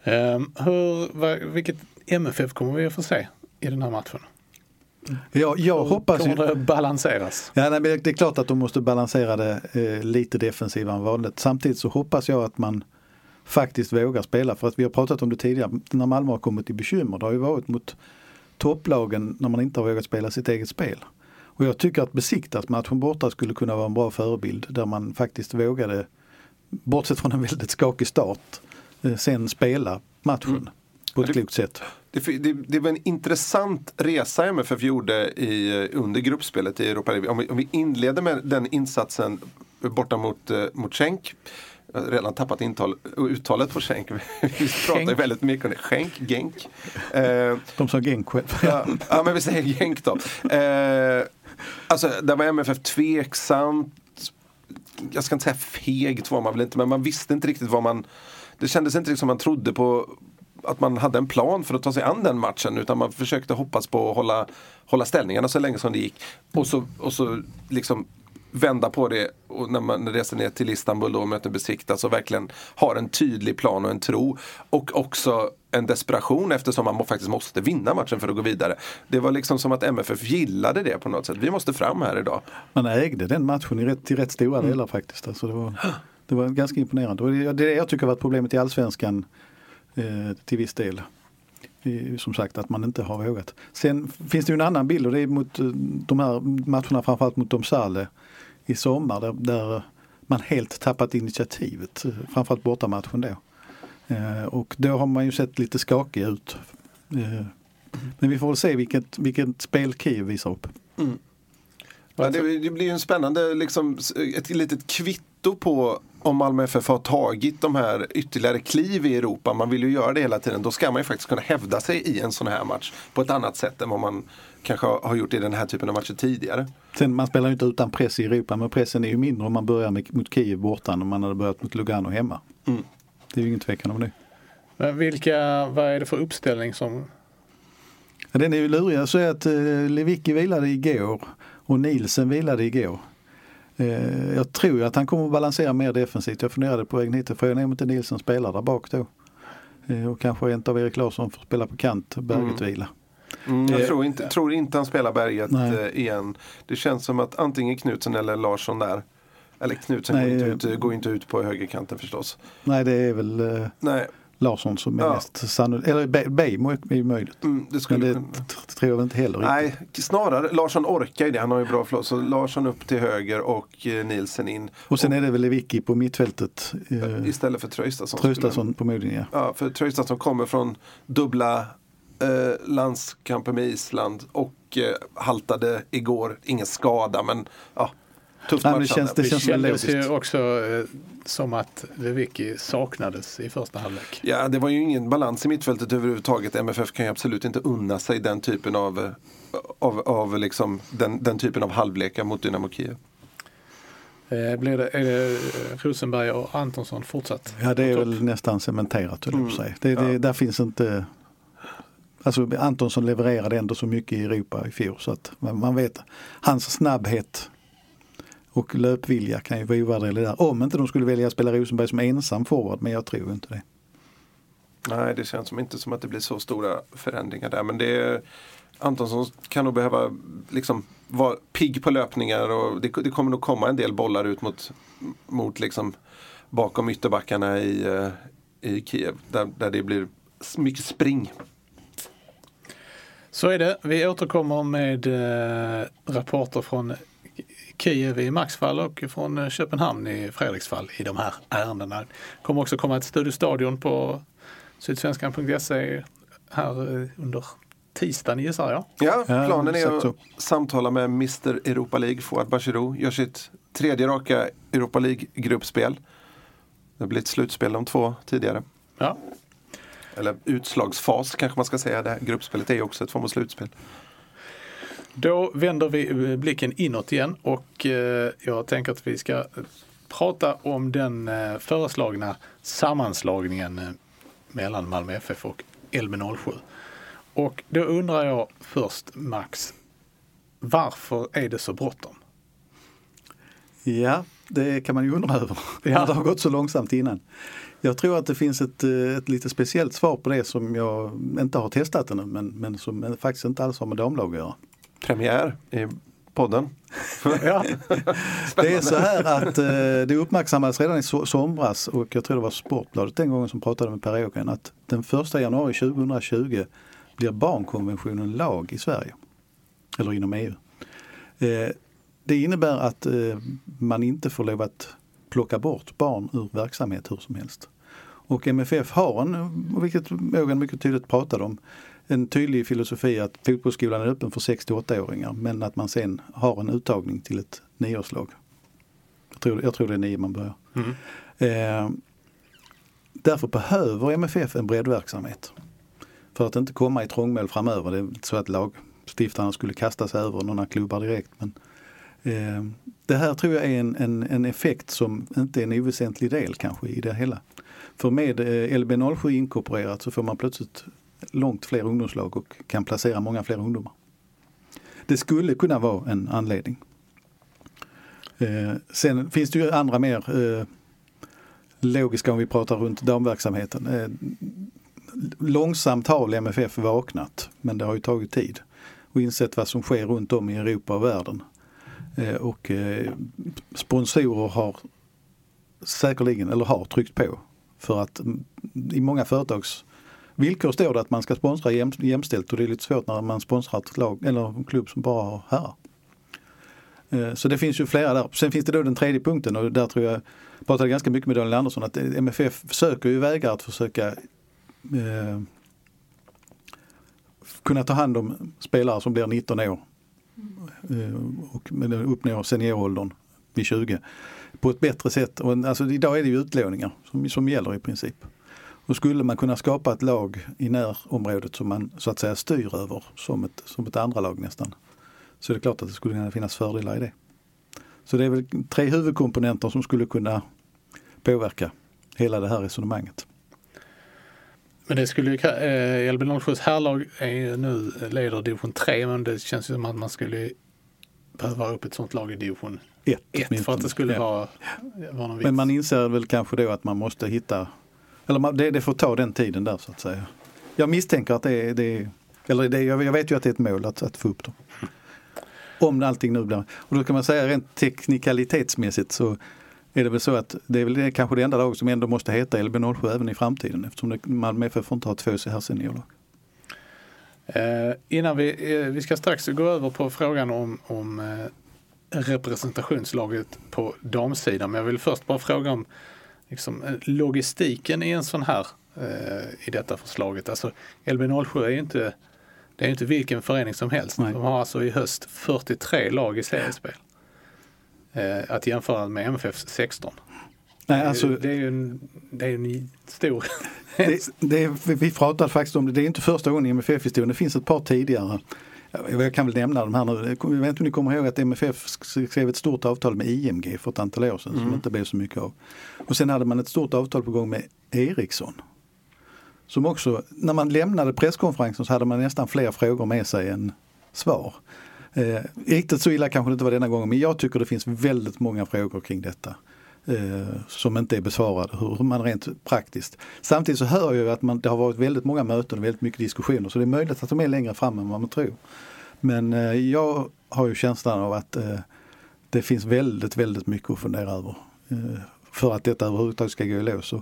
Ehm, hur, vad, vilket MFF kommer vi att få se i den här matchen? Jag, jag hoppas ju... Kommer det balanseras? Ja, nej, men det är klart att de måste balansera det eh, lite defensivare än vanligt. Samtidigt så hoppas jag att man faktiskt vågar spela. För att vi har pratat om det tidigare, när Malmö har kommit i bekymmer, det har ju varit mot topplagen när man inte har vågat spela sitt eget spel. Och jag tycker att besiktas matchen borta skulle kunna vara en bra förebild där man faktiskt vågade, bortsett från en väldigt skakig start, eh, sen spela matchen Mm. på ett Det- klokt sätt. Det, det, det var en intressant resa MFF gjorde i, eh, under gruppspelet i Europa League. Om vi, om vi inleder med den insatsen borta mot, eh, mot Schenk. Redan tappat intal, uttalet på Schenk. Vi pratar ju väldigt mycket om det. Schenk, Genk. Eh, De sa Genk själv. ja, ja, men vi säger Genk då. Eh, alltså, där var MFF tveksamt. Jag ska inte säga fegt var man väl inte, men man visste inte riktigt vad man... Det kändes inte riktigt som man trodde på att man hade en plan för att ta sig an den matchen utan man försökte hoppas på att hålla, hålla ställningarna så länge som det gick. Och så, och så liksom vända på det och när man reser ner till Istanbul då och möter Besiktas och verkligen har en tydlig plan och en tro. Och också en desperation eftersom man faktiskt måste vinna matchen för att gå vidare. Det var liksom som att MFF gillade det på något sätt. Vi måste fram här idag. Man ägde den matchen i rätt, till rätt stora Mm. delar faktiskt. Alltså det, var, det var ganska imponerande. Och det, det är det jag tycker har varit problemet i allsvenskan eh, till viss del. Som sagt att man inte har vågat. Sen finns det ju en annan bild och det är mot eh, de här matcherna framförallt mot Domsale i sommar där, där man helt tappat initiativet. Framförallt bortamatchen då. Eh, Och då har man ju sett lite skakig ut. Eh, Men vi får väl se vilket, vilket spel Kiev visar upp. Mm. Ja, det, det blir ju en spännande, liksom, ett litet kvitto på om Malmö FF har tagit de här ytterligare kliv i Europa. Man vill ju göra det hela tiden. Då ska man ju faktiskt kunna hävda sig i en sån här match på ett annat sätt än vad man kanske har gjort i den här typen av matcher tidigare. Sen man spelar ju inte utan press i Europa men pressen är ju mindre om man börjar med, mot Kiev borta än om man hade börjat mot Lugano hemma. Mm. Det är ju ingen tvekan om det. Men vilka, vad är det för uppställning som... Ja, Den är ju lurig. Så är att eh, Lewicki vilade igår och Nielsen vilade igår. Eh, jag tror att han kommer att balansera mer defensivt. Jag funderade på vägen hit. Frågan är om inte Nielsen spelar där bak då. Eh, och kanske en av Erik Larsson får spela på kant, Berget vila. Mm, jag Eh, tror inte, tror inte han spelar berget Nej. igen. Det känns som att antingen Knutsen eller Larsson där. Eller Knutsen går Nej, inte, ut, går inte ut på högerkanten förstås. Nej det är väl Nej, Larsson som är Ja. mest sannolikt. Eller Be- Bejmo är möjligt. mm, det Men skulle det kunna... t- tror jag inte heller riktigt. Nej, snarare Larsson orkar ju det. Han har ju bra flott. Så Larsson upp till höger och eh, Nielsen in. Och sen är det väl Lewicki på mittfältet. Eh, Istället för Traustason. Traustason på Modin ja. Ja, för Traustason kommer från dubbla eh, landskamper med Island och eh, haltade igår. Ingen skada men ja, tufft Nej, matchande. känns- det Det känns kändes ju också eh, som att Lewicki saknades i första halvlek. Ja, det var ju ingen balans i mittfältet överhuvudtaget. MFF kan ju absolut inte unna sig den typen av, eh, av, av liksom, den, den typen av halvlekar mot Dynamo Kiev. Eh, Blir det, är det Rosenberg och Antonsson fortsatt? Ja det är väl nästan cementerat Mm. säga. Det, det, Ja. Där finns inte Alltså Antonsson levererade ändå så mycket i Europa i fjol så att man man vet hans snabbhet och löpvilja kan ju vara ovärderlig där. Om inte de skulle välja att spela Rosenberg som ensam forward men jag tror inte det. Nej, det känns som inte som att det blir så stora förändringar där. Men det är, Antonsson kan nog behöva liksom vara pigg på löpningar och det, det kommer nog komma en del bollar ut mot, mot liksom bakom ytterbackarna i, eh, i Kiev. Där, där det blir mycket spring. Så är det. Vi återkommer med eh, rapporter från Kiev i Max fall och från eh, Köpenhamn i Fredriks fall i de här ärendena. Kommer också komma ett studiostadion på sydsvenskan.se här eh, under tisdagen gissar jag. Ja, Ja, planen är att samtala med Mr Europa League, Fouad Bachirou. Gör sitt tredje raka Europa League-gruppspel. Det har blivit slutspel de två tidigare. Ja. Eller utslagsfas kanske man ska säga. Det här gruppspelet är ju också ett form av slutspel. Då vänder vi eh, blicken inåt igen och eh, jag tänker att vi ska prata om den eh, föreslagna sammanslagningen eh, mellan Malmö FF och LB07. Och då undrar jag först Max, varför är det så bråttom? Ja, det kan man ju undra över. Ja. Det har gått så långsamt innan. Jag tror att det finns ett, eh, ett lite speciellt svar på det som jag inte har testat ännu men, men som faktiskt inte alls har med damlag att göra. Premiär i podden. Ja. Det är så här att eh, det uppmärksammades redan i so- somras och jag tror det var Sportbladet den gången som pratade med Per Ågren att den 1 januari 2020 blir barnkonventionen lag i Sverige. Eller inom EU. Eh, det innebär att eh, man inte får lov att plocka bort barn ur verksamhet hur som helst. Och MFF har en, vilket Ågren mycket tydligt pratade om, en tydlig filosofi att fotbollsskolan är öppen för 6-8-åringar men att man sen har en uttagning till ett nioårslag. Jag tror, jag tror det är nio man börjar. Eh, därför behöver MFF en breddverksamhet. För att inte komma i trångmål framöver. Det är inte så att lagstiftarna skulle kasta sig över några klubbar direkt. Men, eh, det här tror jag är en, en, en effekt som inte är en oväsentlig del kanske i det hela. För med eh, LB07 inkorporerat så får man plötsligt långt fler ungdomslag och kan placera många fler ungdomar. Det skulle kunna vara en anledning. Eh, sen finns det ju andra mer eh, logiska om vi pratar runt damverksamheten. Eh, långsamt har MFF vaknat men det har ju tagit tid och insett vad som sker runt om i Europa och världen. Eh, och eh, sponsorer har säkerligen, eller har tryckt på för att mm, i många företags villkor står det att man ska sponsra jäm, jämställt och det är lite svårt när man sponsrar ett lag eller en klubb som bara har herrar. Eh, så det finns ju flera där. Sen finns det då den tredje punkten och där tror jag pratade ganska mycket med Daniel Andersson att eh, MFF söker ju vägar att försöka eh, kunna ta hand om spelare som blir 19 år eh, och uppnår senioråldern vid 20 på ett bättre sätt. Och, alltså, idag är det ju utlåningar som, som gäller i princip. Och skulle man kunna skapa ett lag i närområdet som man så att säga styr över som ett, som ett andra lag nästan. Så är det klart att det skulle kunna finnas fördelar i det. Så det är väl tre huvudkomponenter som skulle kunna påverka hela det här resonemanget. Men det skulle ju, eh, LB07s herrlag är ju nu leder division 3 men det känns ju som att man skulle behöva ha upp ett sånt lag i division Ett, 1 för att det skulle Ja. vara, vara någon vits. Men man inser väl kanske då att man måste hitta, eller man, det, det får ta den tiden där så att säga. Jag misstänker att det är, det är eller det, jag vet ju att det är ett mål att, att få upp dem. Om allting nu blir, och då kan man säga rent teknikalitetsmässigt så är det väl så att det är väl det, kanske det enda lag som ändå måste heta LB07 även i framtiden eftersom det, Malmö FF får inte ha två här seniorlag. Eh, innan vi, eh, vi ska strax gå över på frågan om, om eh, representationslaget på damsidan. Men jag vill först bara fråga om liksom, eh, logistiken i en sån här eh, i detta förslaget. Alltså LB07 är ju inte det är inte vilken förening som helst. Nej. De har alltså i höst 43 lag i seriespel. Eh, att jämföra med MFF 16. Nej, Det är alltså, det är ju en, det är en stor... Det, det, vi pratade faktiskt om det, det är inte första gången i MFF-historien, det finns ett par tidigare. Jag kan väl nämna de här nu. Jag vet inte om ni kommer ihåg att MFF skrev ett stort avtal med IMG för ett antal år sedan som inte blev så mycket av. Och sen hade man ett stort avtal på gång med Ericsson. Som också, när man lämnade presskonferensen så hade man nästan fler frågor med sig än svar. Eh, riktigt så illa kanske det inte var denna gången men jag tycker det finns väldigt många frågor kring detta Eh, som inte är besvarade, hur hur man rent praktiskt. Samtidigt så hör jag ju att man, det har varit väldigt många möten och väldigt mycket diskussioner så det är möjligt att de är längre fram än vad man tror. Men eh, jag har ju känslan av att eh, det finns väldigt, väldigt mycket att fundera över eh, för att detta överhuvudtaget ska gå i lås.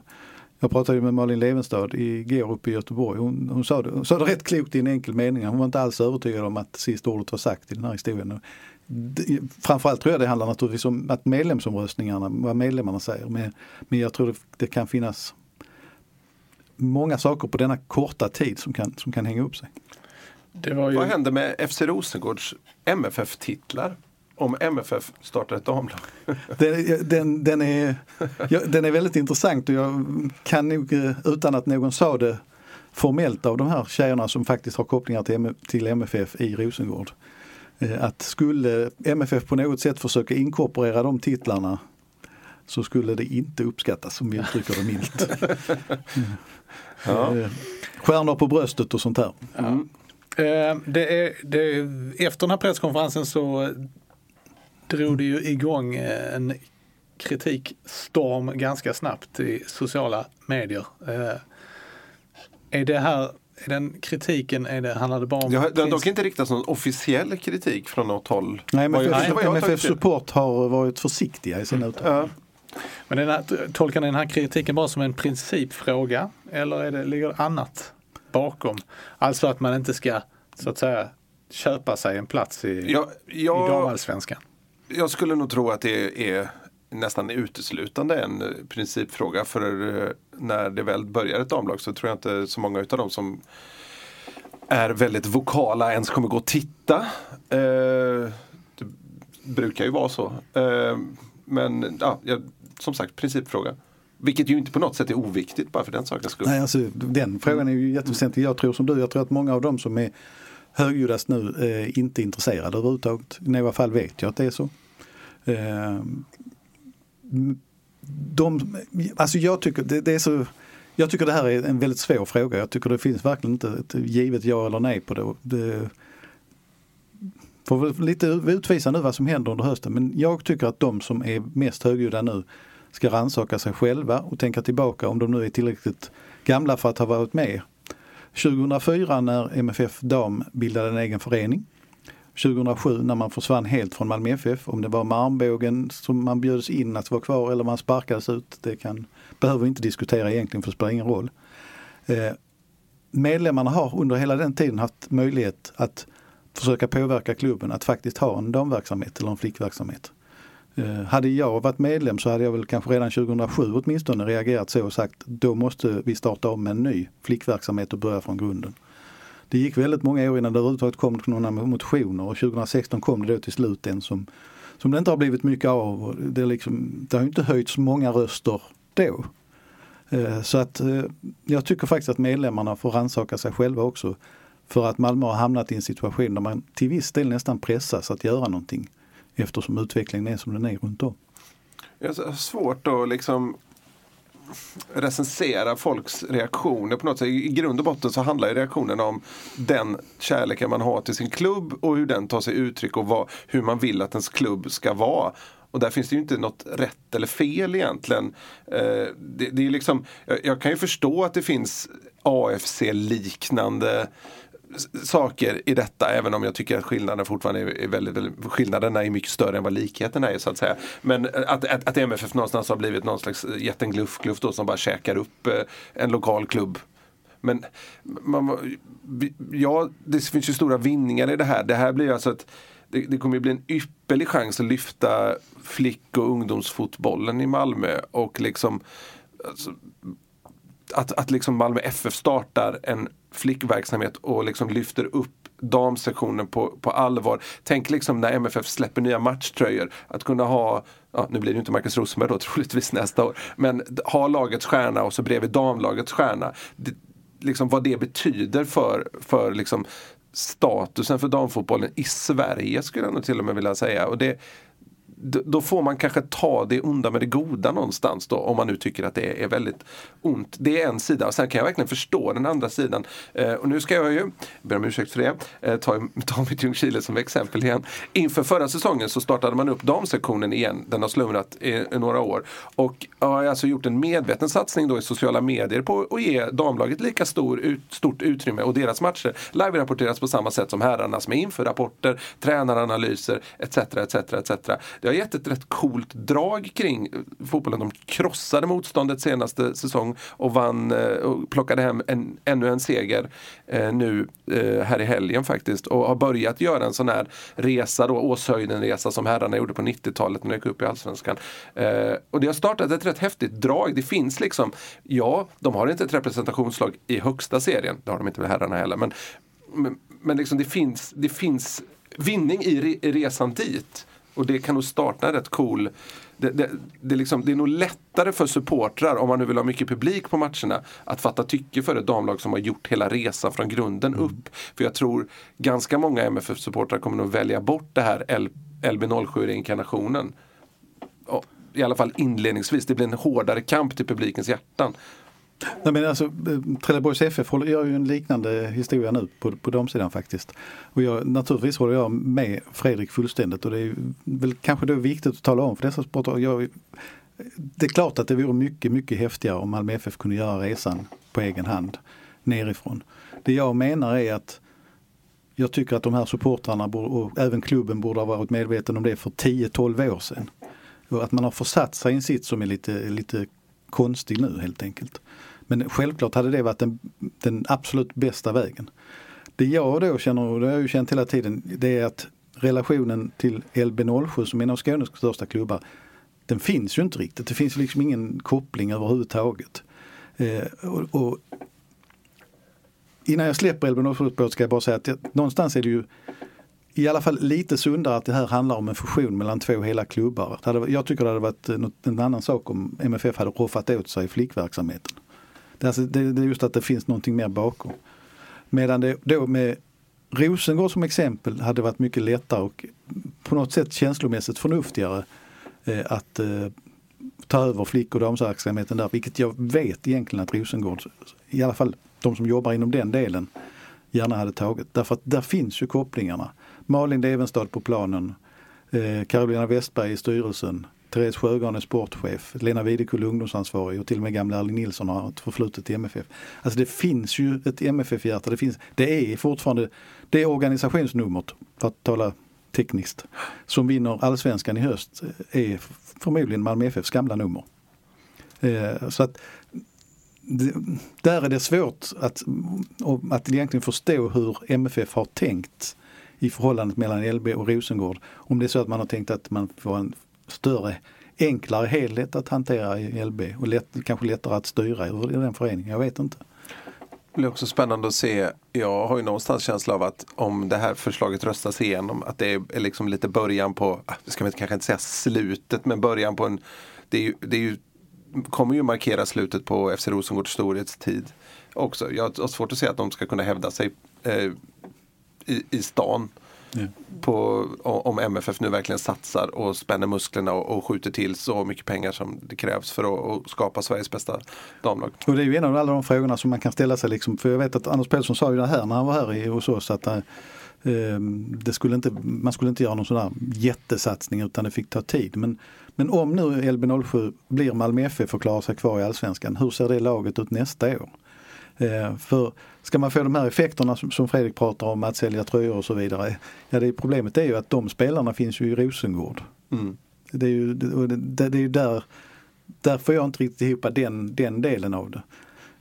Jag pratade med Malin Levenstad igår uppe i Göteborg. Hon, hon, sa det, hon sa det rätt klokt i en enkel mening. Hon var inte alls övertygad om att sista ordet var sagt i den här historien. Framförallt tror jag det handlar naturligtvis om att medlemsomröstningarna, vad medlemmarna säger. Men, men jag tror det, det kan finnas många saker på denna korta tid som kan, som kan hänga upp sig. Det var ju... Vad händer med FC Rosengårds MFF-titlar? Om MFF startar ett damlag? Den, den, den, är, ja, den är väldigt intressant och jag kan nog eh, utan att någon sa det formellt av de här tjejerna som faktiskt har kopplingar till MFF i Rosengård. Eh, Att skulle MFF på något sätt försöka inkorporera de titlarna så skulle det inte uppskattas om vi uttrycker det milt. Ja. Eh, Stjärnor på bröstet och sånt här. Eh, det är, det är, efter den här presskonferensen så drog det ju igång en kritikstorm ganska snabbt i sociala medier. Är det här, är den kritiken, är det, handlar det bara om... Det har det har dock inte riktats någon officiell kritik från något håll. Nej, jag- MFF. Support har varit försiktiga i sina uttalanden. Ja. Men den här, tolkar ni den här kritiken bara som en principfråga eller är det, ligger det annat bakom? Alltså att man inte ska så att säga köpa sig en plats i, Jag, i damallsvenskan. jag skulle nog tro att det är nästan uteslutande en eh, principfråga. För eh, när det väl börjar ett damlag så tror jag inte så många utav dem som är väldigt vokala ens kommer gå och titta. Eh, det brukar ju vara så. Eh, men ja, som sagt, principfråga. Vilket ju inte på något sätt är oviktigt bara för den sakens skull. Nej, alltså, den frågan är ju jätteväsentlig. Jag tror som du, jag tror att många av dem som är högljuddast nu eh, är inte intresserade överhuvudtaget. I några fall vet jag att det är så. Eh, de, alltså jag tycker det, det är så jag tycker det här är en väldigt svår fråga. Jag tycker det finns verkligen inte ett givet ja eller nej på det. det får väl lite utvisa nu vad som händer under hösten. Men jag tycker att de som är mest högljudda nu ska rannsaka sig själva och tänka tillbaka om de nu är tillräckligt gamla för att ha varit med. 2004 när MFF Dam bildade en egen förening. 2007 när man försvann helt från Malmö FF. Om det var med armbågen som man bjöds in att vara kvar eller man sparkades ut. Det kan, behöver vi inte diskutera egentligen för det spelar ingen roll. Eh, medlemmarna har under hela den tiden haft möjlighet att försöka påverka klubben att faktiskt ha en damverksamhet eller en flickverksamhet. Eh, hade jag varit medlem så hade jag väl kanske redan 2007 åtminstone reagerat så och sagt då måste vi starta om med en ny flickverksamhet och börja från grunden. Det gick väldigt många år innan det överhuvudtaget kom några motioner och 2016 kom det då till slut en som, som det inte har blivit mycket av. Det, är liksom, det har inte höjts många röster då. Eh, så att eh, jag tycker faktiskt att medlemmarna får rannsaka sig själva också. För att Malmö har hamnat i en situation där man till viss del nästan pressas att göra någonting. Eftersom utvecklingen är som den är runt om. Jag har svårt att liksom recensera folks reaktioner på något sätt. I grund och botten så handlar ju reaktionen om den kärleken man har till sin klubb och hur den tar sig uttryck och vad, hur man vill att ens klubb ska vara. Och där finns det ju inte något rätt eller fel egentligen. Eh, det, det är liksom, jag, kan ju förstå att det finns AFC-liknande saker i detta även om jag tycker att skillnaden fortfarande är, väldigt, väldigt, skillnaderna är mycket större än vad likheterna är så att säga. Men eh, att, att, att MFF någonstans har blivit någon slags eh, jättegluff då som bara käkar upp eh, en lokal klubb. Men man, ja, det finns ju stora vinningar i det här. Det här blir alltså ett det, det kommer ju bli en ypperlig chans att lyfta flick och ungdomsfotbollen i Malmö och liksom alltså, att, att liksom Malmö FF startar en flickverksamhet och liksom lyfter upp damsektionen på, på allvar. Tänk liksom när MFF släpper nya matchtröjor. Att kunna ha, ja, nu blir det ju inte Marcus Rosenberg då troligtvis nästa år, men ha lagets stjärna och så bredvid damlagets stjärna. Det, liksom vad det betyder för, för liksom statusen för damfotbollen i Sverige skulle jag nog till och med vilja säga. Och det, då får man kanske ta det onda med det goda någonstans då om man nu tycker att det är väldigt ont. Det är en sida. Sen kan jag verkligen förstå den andra sidan. Eh, och nu ska jag ju, ber om ursäkt för det, eh, ta, ta mitt Ljungskile som exempel igen. Inför förra säsongen så startade man upp damsektionen igen. Den har slumrat i, i några år. Och har alltså gjort en medveten satsning då i sociala medier på att ge damlaget lika stor, ut, stort utrymme och deras matcher live-rapporteras på samma sätt som herrarnas med införrapporter, tränaranalyser etc. etc, etc. Det har gett ett rätt coolt drag kring fotbollen. De krossade motståndet senaste säsong och vann eh, och plockade hem en, ännu en seger eh, nu eh, här i helgen faktiskt och har börjat göra en sån här resa då, Åshöjden-resa som herrarna gjorde på 90-talet när de gick upp i Allsvenskan. Eh, och det har startat ett rätt häftigt drag. Det finns liksom, ja, de har inte ett representationslag i högsta serien, det har de inte med herrarna heller, men, men, men liksom det, finns, det finns vinning i, re, i resan dit. Och det kan nog starta en rätt cool det, det, det, är liksom, det är nog lättare för supportrar, om man nu vill ha mycket publik på matcherna, att fatta tycke för ett damlag som har gjort hela resan från grunden upp. För jag tror ganska många MFF-supportrar kommer nog välja bort det här L- LB07-reinkarnationen. Ja, I alla fall inledningsvis. Det blir en hårdare kamp till publikens hjärtan. Nej, men alltså, eh, Trelleborgs FF håller- gör ju en liknande historia nu på, på damsidan faktiskt. Och jag, naturligtvis håller jag med Fredrik fullständigt och det är väl kanske då viktigt att tala om för dessa sportare. Det är klart att det vore mycket, mycket häftigare om Malmö FF kunde göra resan på egen hand nerifrån. Det jag menar är att jag tycker att de här supportrarna och även klubben borde ha varit medveten om det för 10-12 år sedan. Och att man har försatt sig i en sits som är lite, lite konstig nu helt enkelt. Men självklart hade det varit den, den absolut bästa vägen. Det jag då känner, och det har jag ju känt hela tiden, det är att relationen till LB07 som är en av Skånes största klubbar, den finns ju inte riktigt. Det finns liksom ingen koppling överhuvudtaget. Eh, och, och innan jag släpper LB07 ska jag bara säga att jag, någonstans är det ju i alla fall lite sundare att det här handlar om en fusion mellan två hela klubbar. Hade, jag tycker det hade varit något, en annan sak om MFF hade roffat åt sig flickverksamheten. Det är, alltså, det, det är just att det finns någonting mer bakom. Medan det då med Rosengård som exempel hade varit mycket lättare och på något sätt känslomässigt förnuftigare eh, att eh, ta över flick och damverksamheten där. Vilket jag vet egentligen att Rosengård, i alla fall de som jobbar inom den delen, gärna hade tagit. Därför att där finns ju kopplingarna. Malin Levenstad på planen, eh, Carolina Westberg i styrelsen, Therese Sjögran är sportchef, Lena Videkull ungdomsansvarig och till och med gamla Erling Nilsson har ett förflutet i MFF. Alltså det finns ju ett MFF-hjärta. Det, finns, det är fortfarande det organisationsnumret, för att tala tekniskt, som vinner allsvenskan i höst är förmodligen Malmö FFs gamla nummer. Eh, så att det, där är det svårt att, att egentligen förstå hur MFF har tänkt i förhållandet mellan LB och Rosengård. Om det är så att man har tänkt att man får en större, enklare helhet att hantera i LB och lätt, kanske lättare att styra i den föreningen. Jag vet inte. Det blir också spännande att se. Jag har ju någonstans känsla av att om det här förslaget röstas igenom att det är liksom lite början på, ah, ska man kanske inte säga slutet, men början på en, det är ju, det är ju kommer ju markera slutet på FC Rosengårds storhetstid också. Jag har svårt att se att de ska kunna hävda sig eh, i, i stan. På, om MFF nu verkligen satsar och spänner musklerna och, och skjuter till så mycket pengar som det krävs för att, skapa Sveriges bästa damlag. Och det är ju en av alla de frågorna som man kan ställa sig. Liksom, för jag vet att Anders Pelsson sa ju det här när han var här i, hos oss. Att, eh, det skulle inte, man skulle inte göra någon sån där jättesatsning utan det fick ta tid. Men, men om nu LB07 blir Malmö FF och klarar sig kvar i Allsvenskan, hur ser det laget ut nästa år? Eh, för ska man få de här effekterna som, Fredrik pratar om, att sälja tröjor och så vidare. Ja, det, problemet är ju att de spelarna finns ju i Rosengård. Mm. Det är ju, det, det, är där, där får jag inte riktigt ihop den, den delen av det.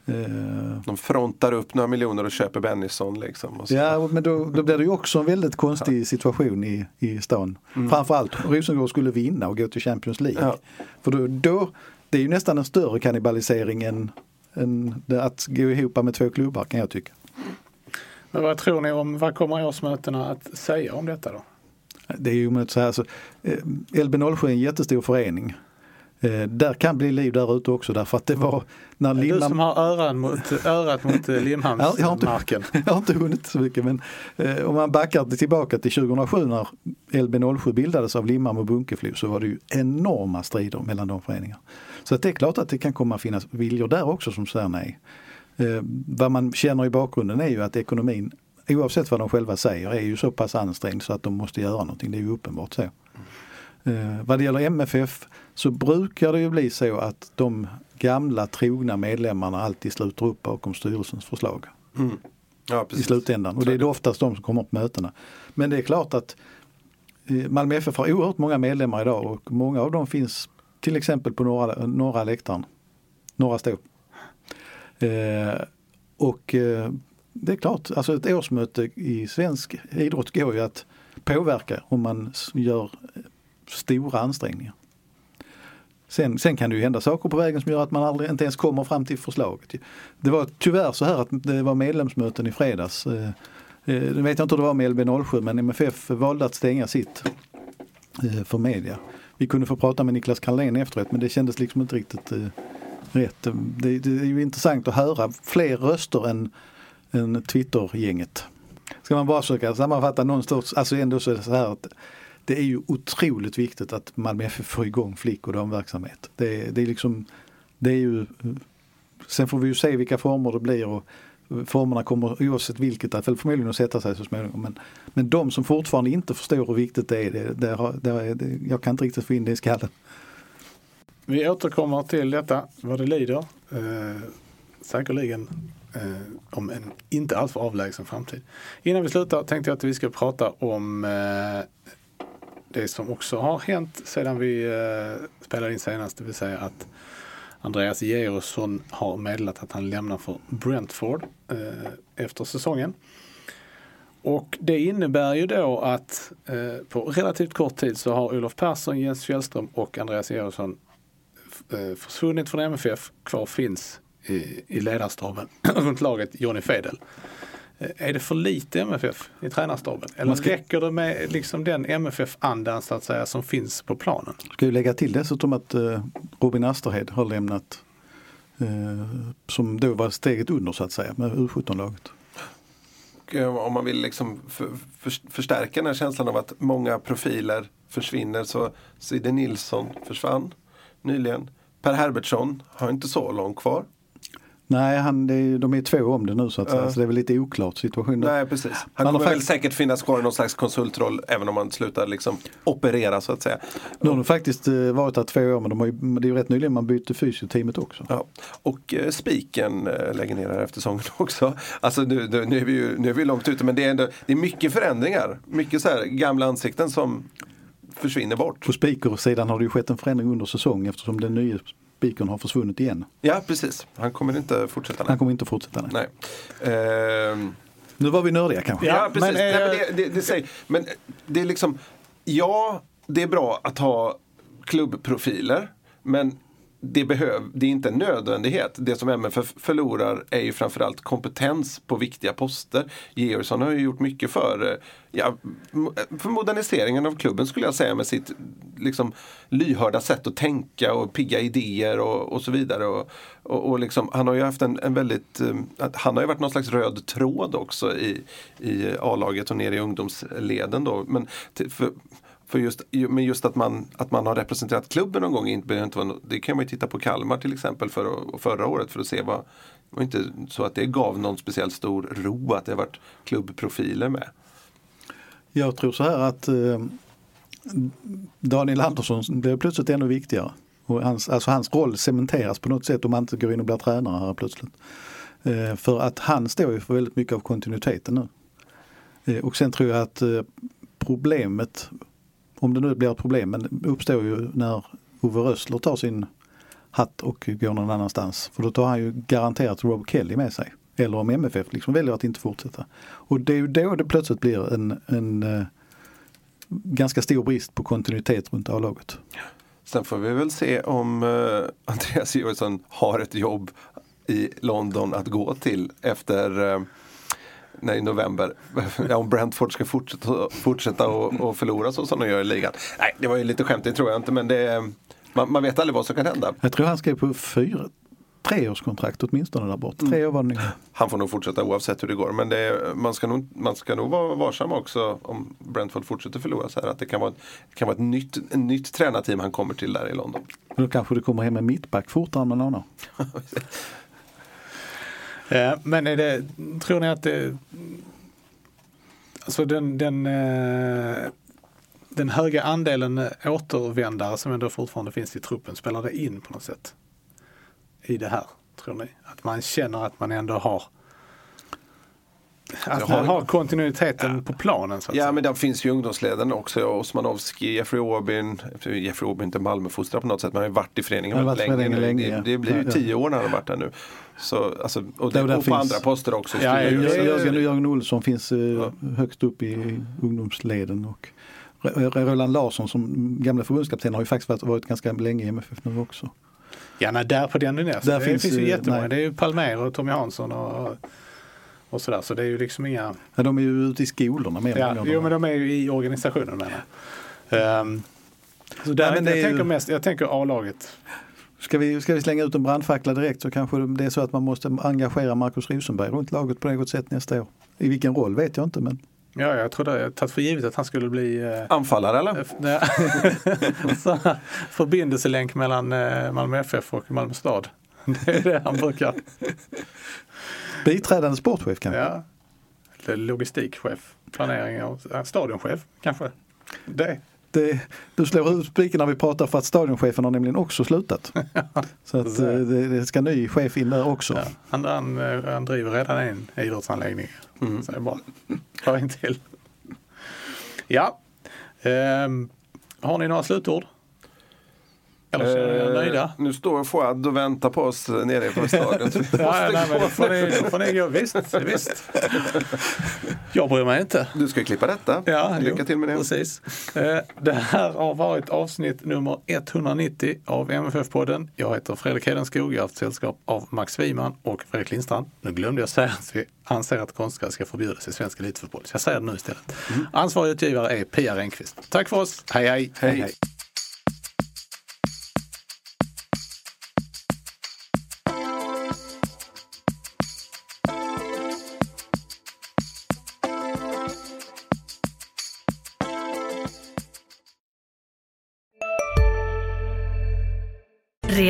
Eh, De frontar upp några miljoner och köper Bennison liksom. Och. Ja, men då, då blir det ju också en väldigt konstig situation i, i stan. Framförallt Rosengård skulle vinna och gå till Champions League. Ja. För då, då, det är ju nästan en större kannibalisering än, det att gå ihop med två klubbar kan jag tycka. Men vad tror ni om, vad kommer årsmötena att säga om detta då? Det är ju omöjligt så här. Så, eh, LB07 är en jättestor förening. Eh, där kan bli liv där ute också därför att det var när Du Limhamn... som har öran mot, örat mot eh, jag, Limhamnsmarken. inte, jag har inte hunnit så mycket men eh, om man backar tillbaka till 2007 när LB07 bildades av Limhamn och Bunkeflo så var det ju enorma strider mellan de föreningarna. Så det är klart att det kan komma att finnas viljor där också som säger nej. Eh, vad man känner i bakgrunden är ju att ekonomin, oavsett vad de själva säger, är ju så pass ansträngd så att de måste göra någonting. Det är ju uppenbart så. Eh, vad det gäller MFF så brukar det ju bli så att de gamla trogna medlemmarna alltid sluter upp bakom styrelsens förslag Mm. Ja, i slutändan. Och det är då oftast de som kommer på mötena. Men det är klart att eh, Malmö FF har oerhört många medlemmar idag och många av dem finns till exempel på norra, norra läktaren, norra stå. Eh, och eh, det är klart, alltså ett årsmöte i svensk idrott går ju att påverka om man gör stora ansträngningar. Sen, sen kan det ju hända saker på vägen som gör att man aldrig inte ens kommer fram till förslaget. Det var tyvärr så här att det var medlemsmöten i fredags. Eh, eh Nu vet jag inte hur det var med LB07 men MFF valde att stänga sitt eh, för media. Vi kunde få prata med Niklas Carlén efteråt men det kändes liksom inte riktigt eh, rätt. Det, det är ju intressant att höra fler röster än, än Twitter-gänget. Ska man bara försöka sammanfatta någonstans, alltså ändå så är det så här att det är ju otroligt viktigt att Malmö FF får igång flick och damverksamhet. Det, det är liksom, det är ju sen får vi ju se vilka former det blir och formerna kommer oavsett vilket att förmodligen att sätta sig så småningom. Men, men de som fortfarande inte förstår hur viktigt det är, det, det, det, det, jag kan inte riktigt få in det i skallen. Vi återkommer till detta vad det lider. Eh, säkerligen eh, om en inte alltför avlägsen framtid. Innan vi slutar tänkte jag att vi ska prata om eh, det som också har hänt sedan vi eh, spelade in senast. Det vill säga att Andreas Georgsson har meddelat att han lämnar för Brentford eh, efter säsongen. Och det innebär ju då att eh, på relativt kort tid så har Olof Persson, Jens Fjällström och Andreas Georgsson eh, försvunnit från MFF. Kvar finns i, i ledarstaben runt laget Johnny Fedel. Eh, Är det för lite MFF i tränarstaben? Eller Man ska- räcker det med liksom den MFF-andan så att säga som finns på planen? Ska ju lägga till dessutom att eh, Robin Asterhed har lämnat eh, som då var steget under så att säga med U17-laget. Och, eh, om man vill liksom för, för, förstärka den här känslan av att många profiler försvinner så Side Nilsson försvann nyligen. Per Herbertsson har inte så långt kvar. Nej, han, de är två om det nu så att säga, Ja. så det är väl lite oklart situation där. Nej, precis. Han Han kommer väl säkert finnas kvar i någon slags konsultroll även om han slutar liksom operera så att säga. Nu har de faktiskt eh, varit där två år men de har ju, det är ju rätt nyligen man bytte fysioteamet också. Ja. Och eh, Spiken eh, lägger ner här efter säsongen också. Alltså nu, nu, nu, är vi ju, nu är vi långt ute men det är, ändå, det är mycket förändringar. Mycket så här gamla ansikten som försvinner bort. På speakersidan har det ju skett en förändring under säsong eftersom den nya speakern har försvunnit igen. Ja precis, han kommer inte fortsätta. Han Nej. kommer inte att fortsätta. Nej. Nej. Ehm, Nu var vi nördiga kanske. Ja, Ja, precis. men, Nej, men, eh, det, det, det, säger, men det är liksom, ja, det är bra att ha klubbprofiler. Men det, behöv, det är inte en nödvändighet. Det som MFF förlorar är ju framförallt kompetens på viktiga poster. Georgsson har ju gjort mycket för, eh, ja, för moderniseringen av klubben skulle jag säga med sitt liksom, lyhörda sätt att tänka och pigga idéer och, och så vidare. Och, och, och liksom, han har ju haft en, en väldigt, eh, han har ju varit någon slags röd tråd också i, i A-laget och ner i ungdomsleden då. Men till, för, för just, men just att man, att man har representerat klubben någon gång, inte, det kan man ju titta på Kalmar till exempel för, förra året för att se vad, det var inte så att det gav någon speciellt stor ro att det har varit klubbprofiler med. Jag tror så här att eh, Daniel Andersson blir plötsligt ännu viktigare. Och hans, alltså hans roll cementeras på något sätt om han inte går in och blir tränare här plötsligt. Eh, för att han står ju för väldigt mycket av kontinuiteten nu. Eh, och sen tror jag att eh, problemet, om det nu blir ett problem, men uppstår ju när Ove Rössler tar sin hatt och går någon annanstans. För då tar han ju garanterat Rob Kelly med sig. Eller om MFF liksom väljer att inte fortsätta. Och det är ju då det plötsligt blir en, en eh, ganska stor brist på kontinuitet runt A-laget. Sen får vi väl se om eh, Andreas Georgsson har ett jobb i London att gå till efter eh, nej, i november. Ja, om Brentford ska fortsätta, fortsätta och, och förlora så som de gör i ligan. Nej, det var ju lite skämt, det tror jag inte. Men det, man, man vet aldrig vad som kan hända. Jag tror han skrev på fyra, treårskontrakt åtminstone där borta. Tre år var det. Han får nog fortsätta oavsett hur det går. Men det, man, ska nog, man ska nog vara varsam också om Brentford fortsätter förlora. Så här, att det kan vara, det kan vara ett nytt, ett nytt tränarteam han kommer till där i London. Då kanske det kommer hem en mittback fortare än man anar. Eh, men är det, tror ni att det, alltså den, den, eh, den höga andelen återvändare som ändå fortfarande finns i truppen, spelar det in på något sätt i det här? Tror ni? Att man känner att man ändå har att man har- har kontinuiteten på planen så att Ja säga. men där finns ju ungdomsleden också. Osmanowski, Jeffrey Aubin. Jeffrey Aubin är inte Malmöfostrad på något sätt men han har ju varit i föreningen väldigt varit länge. nu. länge, det, ja. det blir ju Ja, ja. tio år när han har varit där nu. Så, alltså, och det, och på finns- andra poster också. Ja, ja, ja, ja. Jörgen, Olsson finns eh, högst upp i ungdomsleden. Och Roland Larsson som gamla förbundskapten har ju faktiskt varit, varit ganska länge i MFF nu också. Ja, nej, där på den nivån. Där Det finns, finns, ju jättemånga. nej. Det är ju Palmer och Tommy Hansson och, och sådär. Så det är ju liksom inga... Ja, de är ju ute i skolorna mer. Ja, jo, men de är ju i organisationen menar jag. Um, så där, Nej, men det jag, är ju- tänker mest, jag tänker A-laget. Ska vi, ska vi slänga ut en brandfackla direkt så kanske det är så att man måste engagera Markus Rosenberg runt laget på något sätt nästa år. I vilken roll vet jag inte men Ja, jag trodde, jag tagit för givet att han skulle bli eh, Anfallare eller? här, förbindelselänk mellan eh, Malmö FF och Malmö stad. Det är det han brukar. Biträdande sportchef kanske? Ja. Logistikchef, planering och stadionchef kanske. Det. Det, du slår ut spiken när vi pratar för att stadionchefen har nämligen också slutat. Så att eh, det, det ska ny chef in där också. Ja. Han, han, eh, han driver redan en idrottsanläggning. Så det är bara ta in till. Ja. Ehm, har ni några slutord? Eller er Eh, nöjda? Nu står Fouad och väntar på oss nere på stadion. så vi Ja, måste nej, men gå. då får, ni, då får ni gå. Visst, visst. Jag bryr mig inte. Du ska klippa detta. Ja, Lycka jo, till med det. Precis. Eh, Det här har varit avsnitt nummer 190 av MFF-podden. Jag heter Fredrik Hedenskog. Jag har haft sällskap av Max Wiman och Fredrik Lindstrand. Nu glömde jag säga att vi anser att konstgräs ska förbjudas i svensk elitfotboll. Så jag säger det nu istället. Ansvarig utgivare är Pia Renqvist. Tack för oss. hej, hej. Hej.